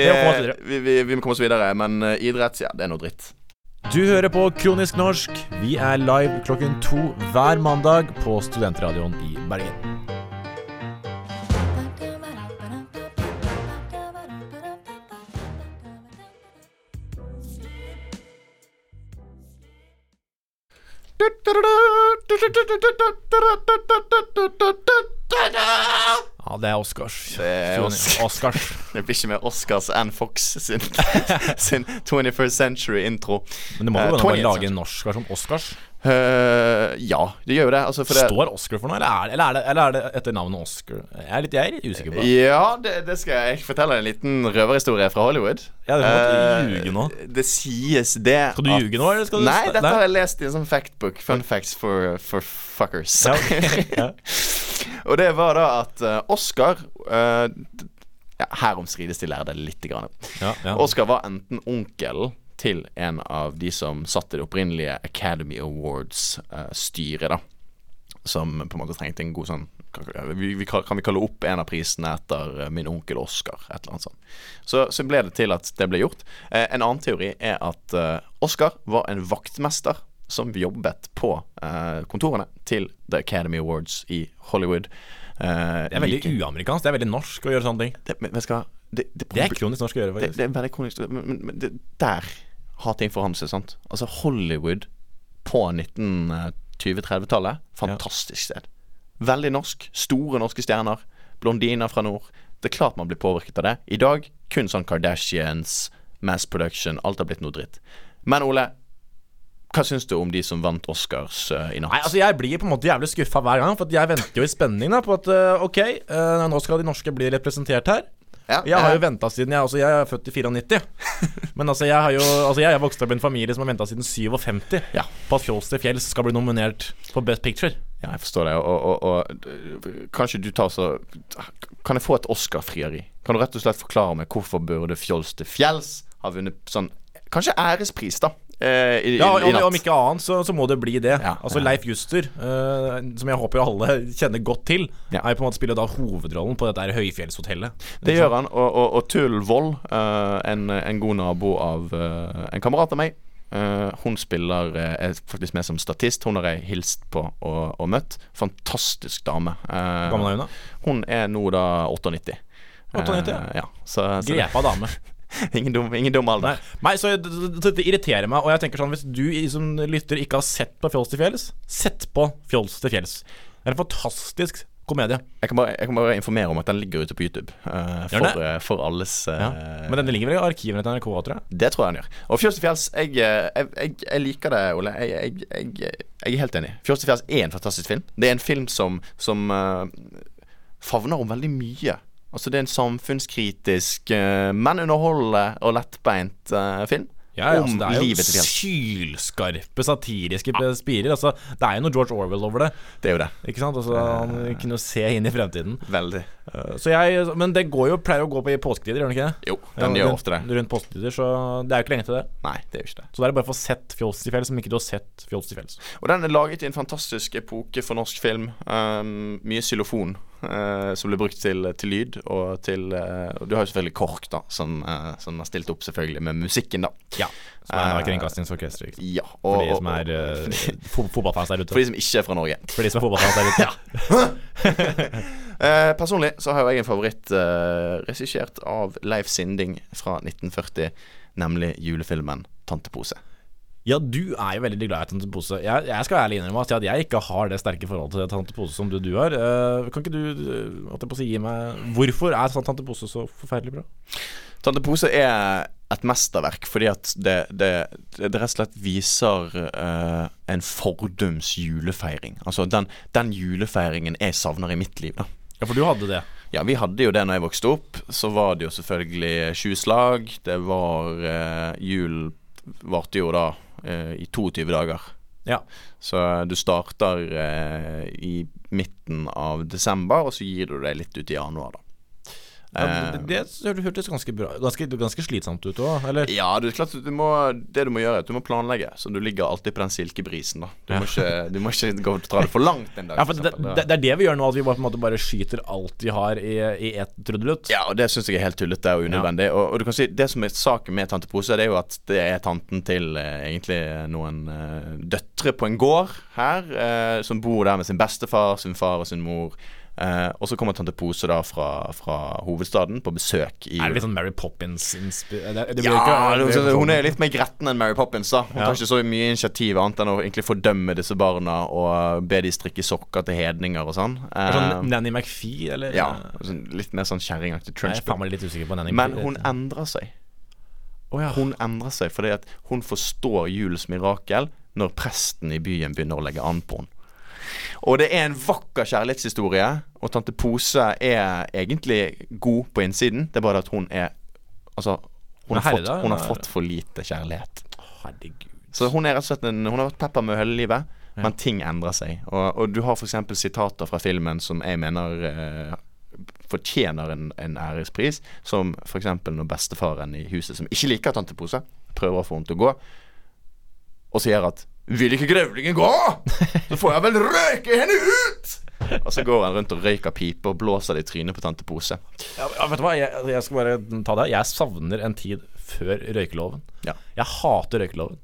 vi, vi, vi må komme oss videre. Men eh, idrett, ja, det er noe dritt. Du hører på Kronisk norsk. Vi er live klokken to hver mandag på Studentradioen i Bergen. Ja, det er Oscars. Det er Oscar. Oscars. [LAUGHS] Det blir ikke mer Oscars enn Fox sin, [LAUGHS] sin 21st Century-intro. Men det må Eh, jo være å lage en norsk versjon. Oscars. Eh, ja, det gjør jo det. Altså, det Står Oscar for noe, eller er, det, eller, er det, eller er det etter navnet Oscar? Jeg er litt, jeg er litt usikker på det. Ja, det, det skal jeg. fortelle en liten røverhistorie fra Hollywood. Ja, du må uh, ljuge nå. Det sies det Skal du ljuge nå, eller skal du Nei, dette nei? har jeg lest i en sånn factbook. Fun facts for, for fuckers. Ja, okay. [LAUGHS] ja. Og det var da at eh, Oscar uh, ja, Her omstrides de lærde lite grann. Ja, ja. Oscar var enten onkelen til en av de som satt i det opprinnelige Academy Awards-styret, da. Som på en måte trengte en god sånn kan vi kalle opp en av prisene etter eh, min onkel Oscar? Et eller annet sånt. Så, så ble det til at det ble gjort. Eh, en annen teori er at eh, Oscar var en vaktmester som jobbet på eh, kontorene til The Academy Awards i Hollywood. Eh, Det er veldig like- uamerikansk. Det er veldig norsk å gjøre sånne ting. det, men? Det, det, Det er kronisk norsk å gjøre, det, faktisk. det er veldig kronisk Men, men, der har ting foran seg, sant? Altså Hollywood på 1920-30-tallet Fantastisk sted. Veldig norsk. Store norske stjerner. Blondiner fra nord. Det er klart man blir påvirket av det. I dag kun sånn Kardashians, mass production. Alt har blitt noe dritt. Men Ole, hva syns du om de som vant Oscars uh, i natt? Nei, altså Jeg blir på en måte jævlig skuffa hver gang, for jeg venter jo i spenning da på at uh, ok, uh, nå skal de norske bli representert her. Ja, Jeg har jo venta siden jeg Altså, jeg er født i 94. [LAUGHS] Men altså, jeg har jo Altså, jeg er vokst opp i en familie som har venta siden 57 Ja. på at Fjols til fjells skal bli nominert for Best Picture. Ja, jeg forstår det. Og, og, og d- kanskje du tar så Kan jeg få et Oscar-frieri? Kan du rett og slett forklare meg hvorfor burde Fjols til fjells ha vunnet sånn Kanskje ærespris, da? Eh, i, Ja, i, i om, natt. om ikke annet, så, så må det bli det. Ja, altså ja. Leif Juster, eh, som jeg håper alle [LAUGHS] kjenner godt til, Ja. er på en måte spiller da hovedrollen på dette høyfjellshotellet. Det gjør han. Og, og, og Tull Vold, eh, en, en god nabo av eh, en kamerat av meg, eh, hun spiller er faktisk med som statist. Hun har jeg hilst på og, og møtt. Fantastisk dame. Gammel er hun da? hun er nå da 98. 98, Eh, ja. Så, så Grepa dame. [LAUGHS] ingen, dum, ingen dum alder. Nei, Nei så det, irriterer meg. Og jeg tenker sånn Hvis du som lytter ikke har sett på Fjols til fjells, sett på Fjols til fjells. Det er en fantastisk komedie. Jeg kan, bare, jeg kan bare informere om at den ligger ute på YouTube. Uh, for, uh, for alles uh, Ja. Men den ligger vel i arkivene til NRK, tror jeg. Det tror jeg den gjør. Og Fjols til fjells, jeg, jeg, jeg, liker det, Ole. Jeg, er helt enig. Fjols til fjells er en fantastisk film. Det er en film som, som favner om veldig mye. Altså Det er en samfunnskritisk, eh, men underholdende og lettbeint eh, film. Ja, ja, altså, det er jo sylskarpe satiriske spirer. Altså, det er jo noe George Orwell over det. Det er jo det. Ikke sant? Altså, han kunne se inn i fremtiden. Veldig. Så jeg, men det går jo, pleier å gå på i påsketider, gjør det ikke det? Jo, den gjør ofte det. Rundt påsketider, så det er jo ikke lenge til det. Nei, det er jo ikke det. Så da er det bare å få sett Fjols til fjells, om ikke du har sett Fjols til fjells. Og den er laget i en fantastisk epoke for norsk film. Um, mye xylofon eh, som ble brukt til, til lyd, og til eh, Og du har jo selvfølgelig KORK, da, som, eh, som har stilt opp selvfølgelig med musikken, da. Ja. Som er Eh, uh, Kringkastingsorkester. ikke? Ja, For de som er [LAUGHS] uh, fo fotballfans der ute. for de som ikke er fra Norge. For de som er fotballfans der ute. [LAUGHS] Eh, personlig så har jeg en favoritt regissert av Leif Sinding fra 1940, nemlig julefilmen 'Tantepose'. Ja, du er jo veldig glad i Tante Pose. Jeg, jeg skal ærlig innrømme at jeg ikke har det sterke forholdet til Tante Pose som du, du har. Eh, kan ikke du uh, jeg på å si, gi meg Hvorfor er Tante Pose så forferdelig bra? Tante Pose er et mesterverk fordi at det, det, det rett og slett viser uh, en fordums julefeiring. Altså den, den julefeiringen jeg savner i mitt liv, da. Ja, for du hadde det. Ja, vi hadde jo det når jeg vokste opp. Så var det jo selvfølgelig tjueslag. Det var uh, Jul varte jo da eh, i 22 dager. Ja. Så du starter eh, i midten av desember, og så gir du deg litt ut i januar, da. Ja, Eh, det, det hørtes ganske bra Ganske, ganske slitsomt ut òg, eller? Ja, det er klart du må, det du må gjøre, er at du må planlegge. Så du ligger alltid på den silkebrisen. da Du må ikke, du må ikke gå og dra det for langt en [LAUGHS] dag. Ja, for det, det, det er det vi gjør nå, at vi bare, på en måte bare skyter alt vi har i, i et trudelutt. Ja, og det syns jeg er helt tullete og unødvendig. Og, og du kan si Det som er saken med Tante Pose, det er jo at det er tanten til eh, egentlig noen eh, døtre på en gård her, eh, som bor der med sin bestefar, sin far og sin mor. Eh, og så kommer Tante Pose da fra, fra hovedstaden på besøk i Er det litt sånn Mary Poppins det, det ja, ikke- det, det hun sånn- er litt mer gretten enn Mary Poppins. da Hun Ja. tar ikke så mye initiativ annet enn å egentlig fordømme disse barna og be de strikke sokker til hedninger og sånn. Eh, sånn Nanny McPhee, eller? ja, sånn litt mer sånn kjerringaktig er Nanny Men hun endrer seg. Oh, ja. Hun endrer seg fordi at hun forstår julens mirakel når presten i byen begynner å legge an på henne. Og det er en vakker kjærlighetshistorie, og tante Pose er egentlig god på innsiden. Det er bare det at hun er Altså, hun har, fått, hun har fått for lite kjærlighet. Herregud. Så hun er rett og slett en Hun har vært pepper med hele livet, men ting endrer seg. Og, og du har f.eks. sitater fra filmen som jeg mener eh, fortjener en, en ærespris, som f.eks. når bestefaren i huset, som ikke liker tante Pose, prøver å få henne til å gå, og sier at 'Vil ikke grevlingen gå, så får jeg vel røyke henne ut!' Og så går han rundt og røyker pipe og blåser det i trynet på tante Pose. Ja, vet du hva, jeg, jeg skal bare ta det. Jeg savner en tid før røykeloven. Ja. Jeg hater røykeloven.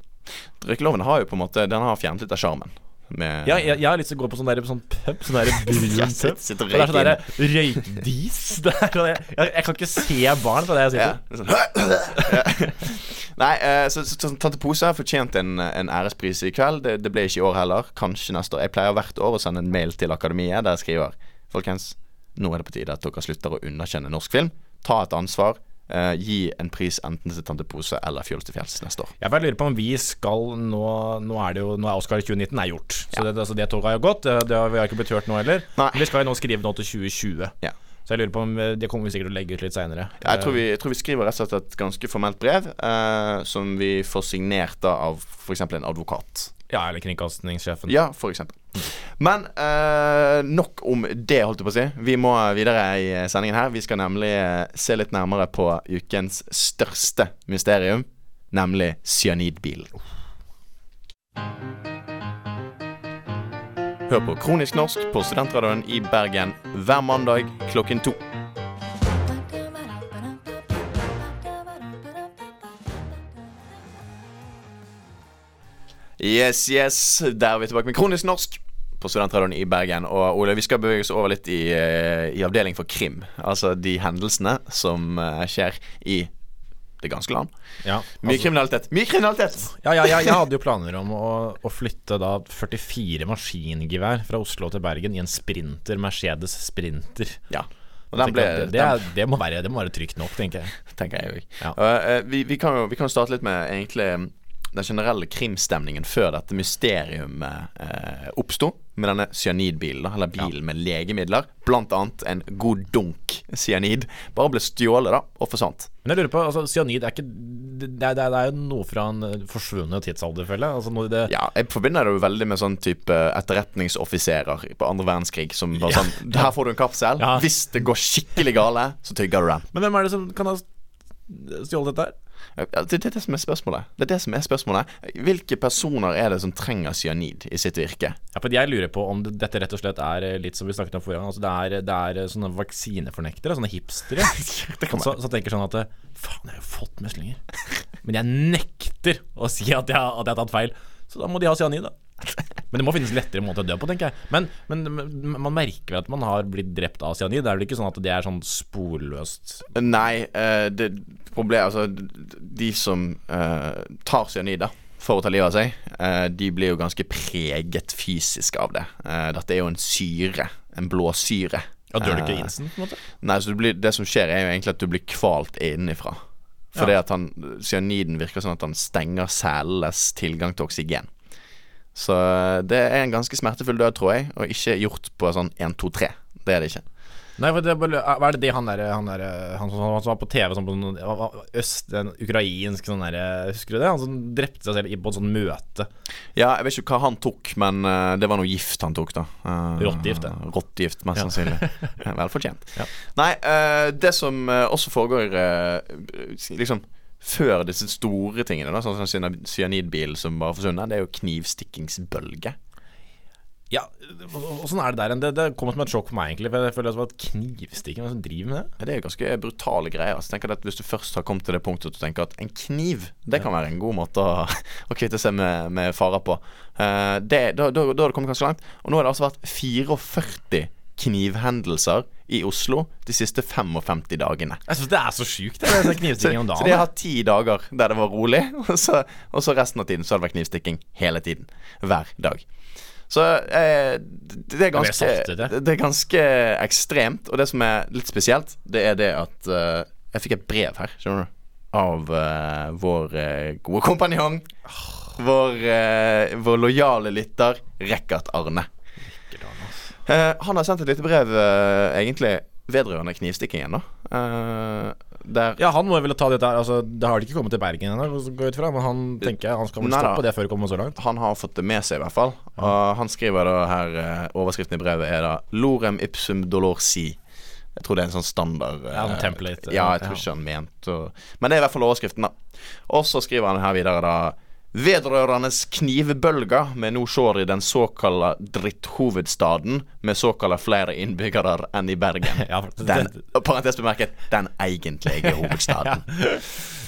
Røykeloven har jo på en måte Den har fjernet litt av sjarmen. Med Ja, jeg, jeg har lyst til å gå på sånn der, sånn pub. Sånn der [LAUGHS] brun pub. sitt- og Og det er sånn røykdis. [LAUGHS] Sånn, jeg, jeg, kan ikke se barn på det jeg Ja, sitter. det er sånn. [LAUGHS] Nei, eh, så, så, så Tante Pose har fortjent en, en ærespris i kveld. Det, det ble ikke i år heller. Kanskje neste år. Jeg pleier hvert år å sende en mail til Akademiet der jeg skriver Folkens, nå er det på tide at dere slutter å underkjenne norsk film. Ta et ansvar. Eh, gi en pris enten til Tante Pose eller Fjols til fjells neste år. Jeg bare lurer på om vi skal nå Nå er det jo Nå er Oscar 2019 er gjort. Så det, altså det toget har jo gått. Det, det har vi har ikke blitt hørt nå heller. Nei. Vi skal jo nå skrive nå til 2020. Ja. Så jeg lurer på om eh, Det kommer vi sikkert til å legge ut litt seinere. Jeg tror, vi, jeg tror vi skriver rett og slett et ganske formelt brev eh, som vi får signert da av f.eks. en advokat. Ja, eller kringkastingssjefen. Ja, for eksempel. Men eh, nok om det, holdt jeg på å si. Vi må videre i eh, sendingen her. Vi skal nemlig eh, se litt nærmere på ukens største mysterium, nemlig cyanidbilen. Hør på Kronisk norsk på Studentradioen i Bergen hver mandag klokken to. Yes, yes. Der er vi tilbake med Kronisk norsk på Studentradioen i Bergen. Og Ole, vi skal bevege oss over litt i, eh, i avdeling for krim. Altså de hendelsene som eh, skjer i det ganske land. Ja, Mye altså- kriminalitet. Mye kriminalitet! Ja, ja, ja, jeg hadde jo [LAUGHS] planer om å, å flytte da 44 maskingevær fra Oslo til Bergen i en Sprinter, Mercedes Sprinter. Ja. Ble, det, det, er, det, må være, det må være trygt nok, tenker jeg. tenker jeg ja. uh, vi, vi kan jo vi kan starte litt med egentlig den generelle krimstemningen før dette mysteriumet eh, oppsto. Med denne cyanidbilen, eller bilen med legemidler. Blant annet en god dunk cyanid. Bare ble stjålet, da, og forsvant. Men jeg lurer på, altså Cyanid er ikke Det, det, det er jo noe fra en eh, forsvunnet tidsalder, føler jeg. Altså, det, Ja, jeg forbinder det jo veldig med sånn type etterretningsoffiserer på andre verdenskrig som bare [LAUGHS] Ja. sånn Her får du en kapsel. Ja. Hvis det går skikkelig gale, så tygger du den. Men hvem er det som kan ha stjålet dette her? Det er det som er spørsmålet. Det er det som er spørsmålet Hvilke personer er det som trenger cyanid i sitt virke? Ja, for Jeg lurer på om dette rett og slett er eh, litt som vi snakket om forrige gang. Altså det, er, det er eh, sånne vaksinefornektere, sånne hipstere, [LAUGHS] så, så tenker sånn at eh, Faen, jeg har jo fått meslinger. Men jeg nekter å si at jeg, at jeg har tatt feil. Så da må de ha cyanid, da. Men det må finnes lettere måter å dø på, tenker jeg. Men, men, men man merker vel at man har blitt drept av cyanid. Det er vel ikke sånn at det er sånn sporløst Nei, det problemet Altså, de som uh, tar cyanid for å ta livet av seg, uh, de blir jo ganske preget fysisk av det. Uh, dette er jo en syre. En blåsyre. Ja, Dør du ikke instant, på en måte? Nei, så blir, det som skjer, er jo egentlig at du blir kvalt innenfra. Fordi Ja. at han, cyaniden virker sånn at han stenger cellenes tilgang til oksygen. Så det er en ganske smertefull død, tror jeg, og ikke gjort på sånn 1, 2, 3. Det er det ikke. Nei, for det, er det det han der, han, der, han, som, han som var på TV sånn på sånn øst, en ukrainsk sånn der, Husker du det? Han som drepte seg selv på et sånt møte. Ja, jeg vet ikke hva han tok, men eh, det var noe gift han tok, da. Uh, Rottegift, det. Rottegift, mest Ja. sannsynlig. [LAUGHS] Vel fortjent. Ja. Nei, uh, det som eh, også foregår uh, liksom før disse store tingene, da sånn som cyan- cyanidbilen som var forsvunnet, det er jo knivstikkingsbølge. Ja, åssen er det der? Det, det kom som et sjokk for meg, egentlig. For jeg føler det var et knivstikking. Hvem driver med det? Ja, Det er jo ganske brutale greier. Altså, tenker at Hvis du først har kommet til det punktet at du tenker at en kniv Det kan være en god måte å, [LAUGHS] å kvitte seg med, med farer på. uh, det, da, da, da har det kommet ganske langt. Og nå har det altså vært 44 knivhendelser i Oslo de siste 55 dagene. Jeg syns det er så sjukt, det. den Så, knivstikkingen om så de har hatt ti dager der det var rolig, [LAUGHS] og så, og så resten av tiden så har det vært knivstikking hele tiden. Hver dag. Så eh, det er ganske det. Er ganske ekstremt. Og det som er litt spesielt, det er det at eh, jeg fikk et brev her, skjønner du, av eh, vår eh, gode kompanjong. Vår, eh, vår lojale lytter, Rekkert Arne. Eh, han har sendt et lite brev, egentlig vedrørende knivstikkingen, da. Eh, der Ja, han må vel ta dette her altså, Det har de ikke kommet til Bergen ennå. Men han tenker jeg han skal vel stoppe det før det kommer så langt. Han har fått det med seg, i hvert fall. Og han skriver da her eh, Overskriften i brevet er da 'Lorem ipsum dolor si'. Jeg tror det er en sånn standard eh, Ja, en template, Ja, jeg tror ja. ikke han mente Men det er i hvert fall overskriften, da. Og så skriver han her videre, da. Vedrørende knivbølger vi nå ser i den såkalte dritthovedstaden, med såkalte flere innbyggere enn i Bergen. [LAUGHS] Ja, Den, parentes bemerket, den egentlige hovedstaden. [LAUGHS]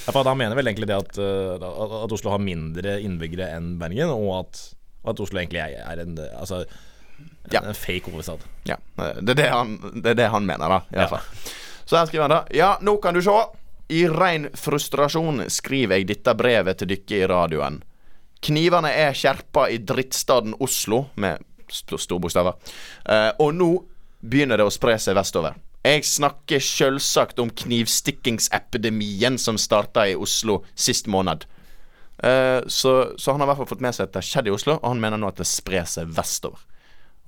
Ja, for Han mener vel egentlig det at, uh, at Oslo har mindre innbyggere enn Bergen, og at, at Oslo egentlig er, en Altså Ja. en fake hovedstad. Ja, det er det han, det er det han mener, da. I Ja. fall. Så her skriver han da Ja, nå kan du se. I rein frustrasjon skriver jeg dette brevet til dykket i radioen. Knivene er skjerpa i drittstaden Oslo, med st store bokstaver. Eh, og nå begynner det å spre seg vestover. Jeg snakker selvsagt om knivstikkingsepidemien som starta i Oslo sist måned. Eh, så, så han har i hvert fall fått med seg at det har skjedd i Oslo, og han mener nå at det sprer seg vestover.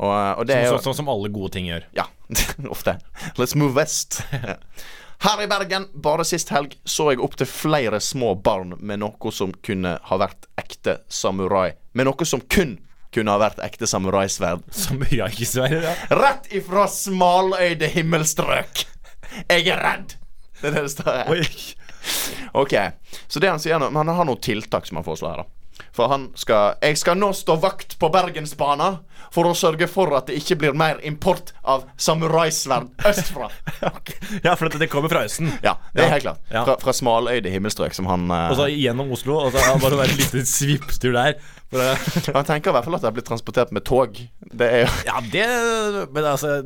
Og, eh, og det Sånn jo sånn som alle gode ting gjør. ja, [LAUGHS] ofte. Let's move west. [LAUGHS] Her i Bergen, bare sist helg, så jeg opp til flere små barn med noe som kunne ha vært ekte samurai. Med noe som kun kunne ha vært ekte samuraisverd. Som ja. Rett ifra smaløyde himmelstrøk. Jeg er redd! Det er det det står her. Ok, så det han sier nå Men han har noen tiltak som han foreslår her, da. For han skal Jeg skal nå stå vakt på Bergensbana for å sørge for at det ikke blir mer import av samuraisverd østfra. [LAUGHS] Ja, for det, det kommer fra Østen. Ja, det er helt klart. Ja. Fra, fra smaløyde himmelstrøk som han eh, Og så gjennom Oslo, og så er han bare en liten svipptur der. Han tenker i hvert fall at det er blitt transportert med tog. Det er jo ja, det Men altså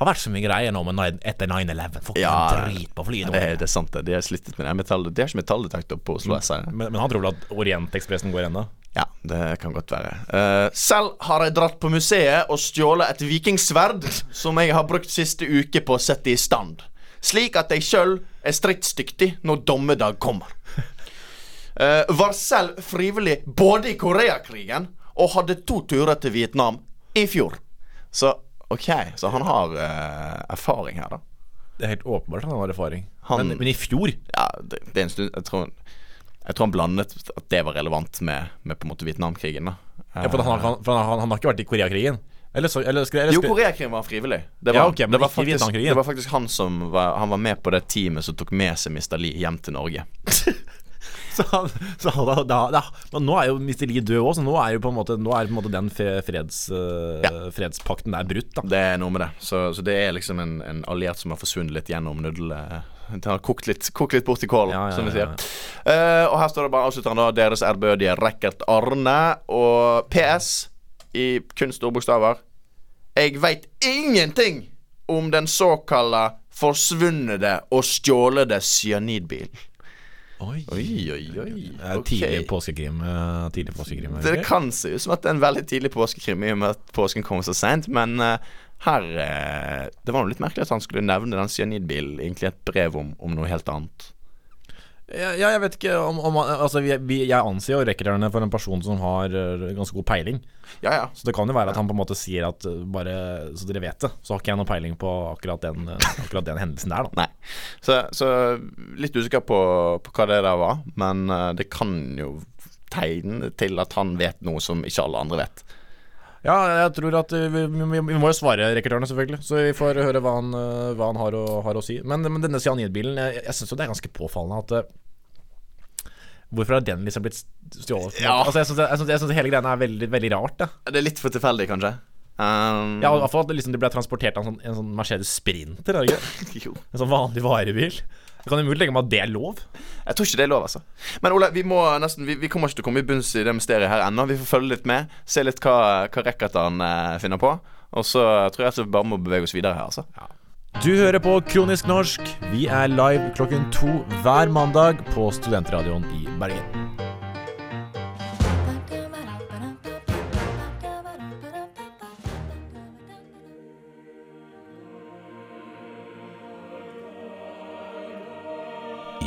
har vært så mye greier nå med etter 9-11. Folk Ja, drit på flyet. det, det er sant, det. De har slittet med det. Metall, de har ikke metalldetektor på Oslo S. Men, men han tror vel at Orientekspressen går ennå? Ja, det kan godt være. Uh, selv har jeg dratt på museet og stjålet et vikingsverd som jeg har brukt siste uke på å sette i stand. Slik at jeg sjøl er stridsdyktig når dommedag kommer. Uh, var selv frivillig både i Koreakrigen og hadde to turer til Vietnam i fjor. Så OK, så han har eh, erfaring her, da. Det er helt åpenbart han har erfaring. Han- men, men i fjor Ja, det, det er en stund Jeg tror, jeg tror han blandet at det var relevant med, med på en måte Vietnamkrigen. da ja, for han, han, for han, har ikke vært i Koreakrigen? Eller så eller, skal, eller, Jo, Koreakrigen var frivillig. Det Ja, var, ok, men det, var faktisk, det var faktisk han som var, Han var med på det teamet som tok med seg Mr. Lee hjem til Norge. [LAUGHS] [LAUGHS] så han, så han, da, da, Men nå er jo Mr. Lee død òg, så nå er jo på en måte Nå er på en måte den freds, eh, Ja. fredspakten der brutt. da Det er noe med det. Så, så det er liksom en, en alliert som har forsvunnet litt gjennom nudle... Det har kokt litt, kokt litt bort i kålen, Ja, ja, som vi sier. Uh, og her står det bare avslutter han da deres ærbødige Rekkert Arne og PS i kun store bokstaver. Jeg veit ingenting om den såkalla forsvunne og stjålede cyanidbilen. Oi. Oi, oi. Det er Tidlig påskekrim. eh, Tidlig påskekrim Det kan se ut som at det er en veldig tidlig påskekrim, i og med at påsken kommer så seint, men eh, her eh, Det var jo litt merkelig at han skulle nevne den cyanidbilen egentlig et brev om, om noe helt annet. Ja, jeg vet ikke om, om Altså, vi, vi, jeg anser jo rekrutterne for en person som har uh, ganske god peiling. Ja, ja. Så det kan jo være at han på en måte sier at uh, bare så dere vet det, så har ikke jeg noe peiling på akkurat den, uh, [LAUGHS] akkurat den hendelsen der, da. Nei. Så, så litt usikker på, på, hva det der var, men det kan jo tegne til at han vet noe som ikke alle andre vet. Ja, jeg tror at vi, vi, vi må jo svare rekruttørene, selvfølgelig. Så vi får høre hva han, hva han har, å, har, å, si. Men, men denne cyanidbilen, jeg, jeg syns jo det er ganske påfallende at Hvorfor har den liksom blitt stjålet? Ja. Altså, jeg syns hele greia er veldig, veldig rart. Da. Det er litt for tilfeldig, kanskje. Um... Ja, i hvert fall at liksom det ble transportert av en sånn, en sånn Mercedes Sprinter. [LAUGHS] en sånn vanlig varebil. Jeg kan umulig tenke meg at det er lov. Jeg tror ikke det er lov, altså. Men Ole, vi må nesten Vi, vi kommer ikke til å komme i bunns i det mysteriet her ennå. Vi får følge litt med, se litt hva, hva Rekatan eh, finner på. Og så tror jeg at vi bare må bevege oss videre her, altså. Ja. Du hører på Kronisk norsk. Vi er live klokken to hver mandag på Studentradioen i Bergen.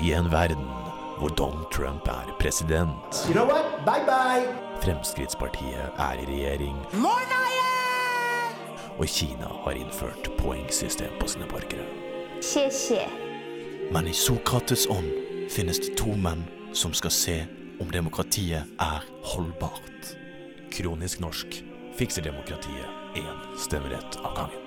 I en verden hvor Donald Trump er president you know bye bye. Fremskrittspartiet er i regjering og Kina har innført poengsystem på sine borgere. Men i Sokrates ånd finnes det to menn som skal se om demokratiet er holdbart. Kronisk norsk fikser demokratiet én stemmerett av gangen.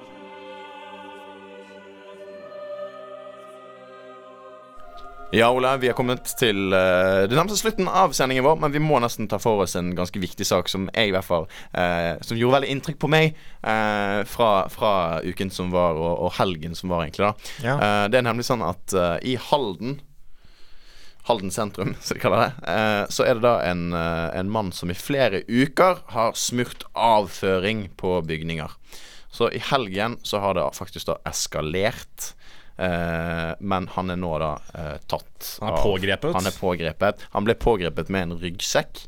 Ja, Ole, vi har kommet til uh, det nærmeste slutten av sendingen vår, men vi må nesten ta for oss en ganske viktig sak som jeg i hvert fall uh, Som gjorde veldig inntrykk på meg uh, fra, fra, uken som var, og, og, helgen som var, egentlig. da ja. Det er nemlig sånn at i Halden Halden sentrum, [LAUGHS] som de kaller det, så er det da en, en mann som i flere uker har smurt avføring på bygninger. Så i helgen så har det faktisk da eskalert. Eh, men han er nå da eh, tatt. Han er pågrepet? Han er pågrepet. Han ble pågrepet med en ryggsekk.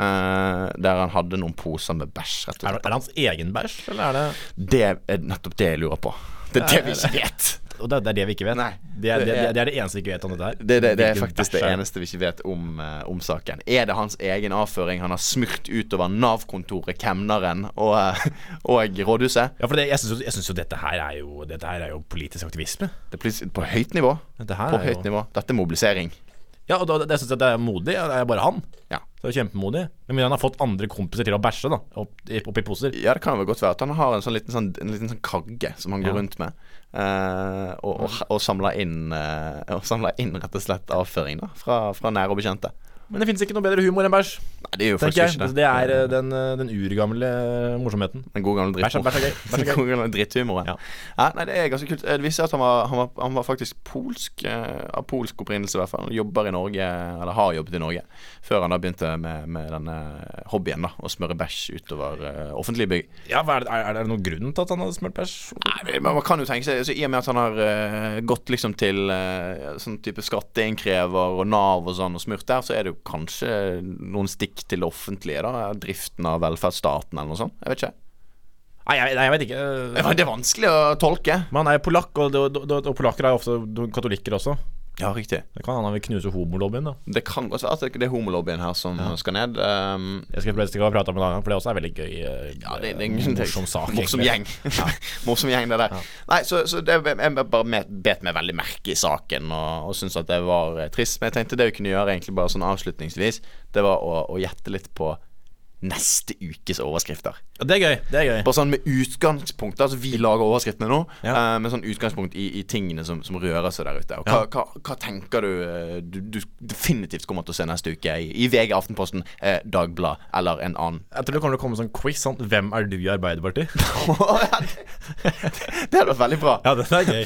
Uh, der han hadde noen poser med bæsj. Er det hans egen bæsj, eller er det Det er nettopp det jeg lurer på. Det er det vi ikke vet. Og det, det, er det vi ikke vet. Nei, det, er, det, er, det, er, det eneste vi ikke vet om dette her. Det, er faktisk det eneste vi ikke vet om, uh, om, saken. Er det hans egen avføring han har smurt utover Nav-kontoret, kemneren og, uh, og rådhuset? Ja, for jeg syns jo dette her er jo her er jo politisk aktivisme. På høyt nivå. på høyt jo... nivå. Dette er mobilisering. Ja, og da, det syns jeg det er modig. Det er bare han. Ja. Det er kjempemodig. Men han har fått andre kompiser til å bæsje da Opp, opp poser. Ja, det kan vel godt være at han har en sånn liten, sånn, en liten sånn kagge som han går ja. rundt med. Uh, og, og, og samler inn, og inn rett og slett avføring da fra, fra nære og bekjente. Men det fins ikke noe bedre humor enn bæsj. Nei, det er jo faktisk ikke det. Det er uh, den, uh, den urgamle uh, morsomheten. Den gode gamle dritthumoren. Dritthumoren. Ja. ja. nei, det er ganske kult. Det viser at han var, han var, han var faktisk polsk, av polsk opprinnelse i hvert fall. Han jobber i Norge, eller har jobbet i Norge, før han da begynte med, med denne hobbyen, da. Å smøre bæsj utover offentlige bygg. Ja, er det, er det noen grunn til at han hadde smurt bæsj? Nei, men man kan jo tenke seg altså, I og med at han har gått liksom til sånn type skatteinnkrever og Nav og sånn og smurt der, så er det jo kanskje noen stikk til det offentlige, da? Driften av velferdsstaten eller noe sånt? Jeg vet ikke. Nei, jeg, jeg, vet ikke. Det er vanskelig å tolke. Man er polakk, og, og, og, og polakker er ofte katolikker også. Ja, riktig. Det kan hende han vil knuse homolobbyen, da. Det kan godt være at det er homolobbyen her som ja. skal ned. Um, jeg skal prøve ikke prate om det en gang, for det også er veldig gøy. Uh, ja, det, det, det, morsom sak. Morsom gjeng. [LAUGHS] morsom gjeng, det der. Ja. Nei, så, så det, jeg bare bet meg veldig merke i saken og, og syntes at det var eh, trist. Men jeg tenkte det vi kunne gjøre egentlig bare sånn avslutningsvis, det var å, å gjette litt på neste ukes overskrifter. Det er gøy. det er gøy Bare sånn med utgangspunkt Altså Vi lager overskriftene nå, ja. uh, med sånn utgangspunkt i, i tingene som, som, rører seg der ute. Og hva, ja. hva, hva tenker du, eh, du, du definitivt kommer til å se neste uke i, i VG, Aftenposten, eh, Dagblad eller en annen? Jeg tror det kommer til å komme sånn quiz sånn Hvem er du i Arbeiderpartiet? [LAUGHS] det hadde vært veldig bra. Ja, det er gøy,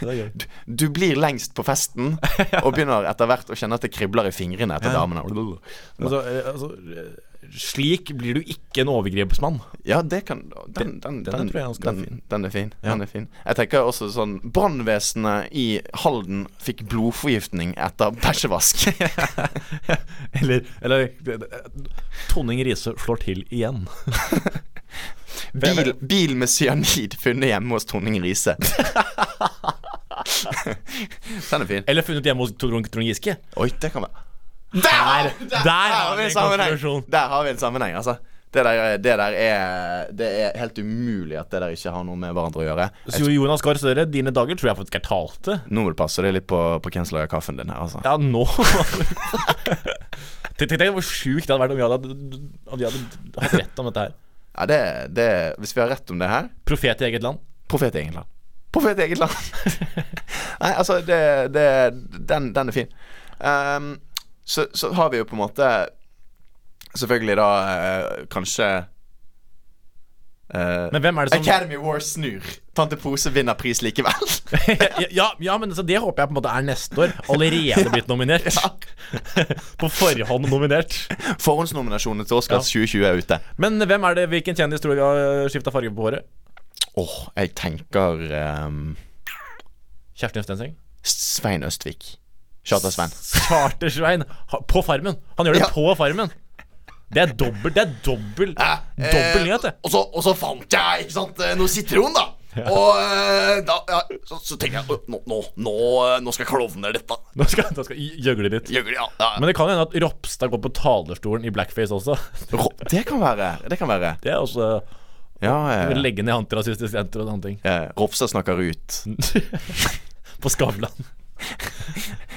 det er gøy. Du, du, blir lengst på festen [LAUGHS] og begynner etter hvert å kjenne at det kribler i fingrene etter ja. damene. Altså, altså slik blir du ikke en overgrepsmann. Ja, det kan Den, den, den, den tror jeg den, fin. den, er fin. Ja. Den er fin. Jeg tenker også sånn Brannvesenet i Halden fikk blodforgiftning etter bæsjevask. [LAUGHS] eller, eller Tonning Riise slår til igjen. [LAUGHS] bil, bil, med cyanid funnet hjemme hos Tonning Riise. [LAUGHS] Den er fin. Eller funnet hjemme hos Trond Giske. Oi, det kan være Der, der har vi en sammenheng! Der har vi en sammenheng, altså. Det der, det der er Det er helt umulig at det der ikke har noe med hverandre å gjøre. Jeg, Så Jonas Gahr Støre, dine dager tror jeg faktisk er talte. nå må du passe deg litt på, på hvem som lager kaffen din her, altså. Ja, nå [LAUGHS] Tenk deg hvor sjukt det hadde vært om vi hadde, om vi hadde hatt rett om dette her. Ja, det, det Hvis vi har rett om det her Profet i eget land. Profet i eget land. Profet i eget land. [LAUGHS] Nei, altså, det, det den, den er fin. Ehm, så, så har vi jo på en måte Selvfølgelig da eh, kanskje eh, Men hvem er det som Academy Wars snur. Tante Pose vinner pris likevel. [LAUGHS] ja, ja, men så det håper jeg på en måte er neste år. Allerede blitt nominert. [LAUGHS] [LAUGHS] på forhånd nominert. Forhåndsnominasjonene til Oscars 2020 er ute. Men hvem er det, hvilken kjendis tror du har skifta farge på håret? Åh, jeg tenker um... Kjerstin Stenseng? Svein Østvik. Charter-Svein. Charter-Svein på Farmen. Han gjør det Ja. på Farmen. Det er dobbelt Det er dobbel Dobbel nyhet, det. Eh, Og så, fant jeg ikke sant, eh, noe sitron, da. Og eh, da ja, så, så tenker jeg nå, nå, nå, eh, nå skal jeg klovne litt, da. Nå skal, nå skal gjøgle litt. Gjøgle, ja. ja. Men det kan hende at Ropstad går på talerstolen i blackface også. Det kan være. Det kan være. Det er også Ja, eh, legge ned antirasistisk jenter og sånne ting. eh, Ropstad snakker ut. [LAUGHS] På Skavlan.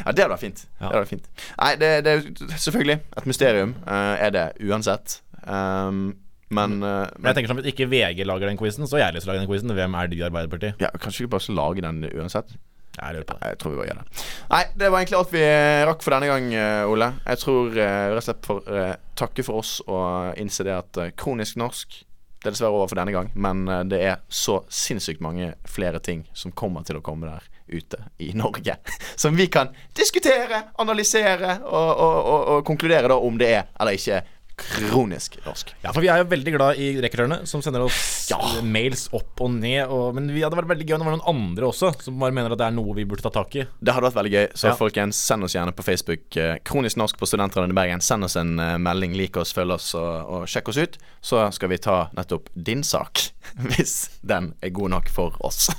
Ja, det hadde vært fint. Det hadde vært fint. Nei, det, det er selvfølgelig et mysterium, Uh, er det uansett. Um, men, uh, Men jeg tenker sånn, Hvis ikke VG lager den quizen, så har jeg lyst til å lage den quizen. Hvem er de i Arbeiderpartiet? ja, kanskje vi bare skal lage den uansett? Jeg lurer på det. Jeg tror vi bare gjør det. Nei, det var egentlig alt vi rakk for denne gang, eh, Ole. Jeg tror eh, rett og slett for uh, takke for oss og innse det at eh, kronisk norsk det er dessverre over for denne gang, men eh, det er så sinnssykt mange flere ting som kommer til å komme der ute i Norge. Som vi kan diskutere, analysere og, og, og, og konkludere da om det er eller ikke kronisk norsk. Ja, for vi er jo veldig glad i rekruttørene som sender oss Ja. mails opp og ned. Og, men vi hadde vært veldig gøy om det var noen andre også som bare mener at det er noe vi burde ta tak i. Det hadde vært veldig gøy. Så Ja. folkens, send oss gjerne på Facebook. eh, Kronisk norsk på Studentradioen i Bergen. Send oss en eh, melding, lik oss, følg oss og, og sjekk oss ut. Så skal vi ta nettopp din sak, [LAUGHS] hvis den er god nok for oss.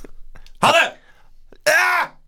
Ha det! Ah!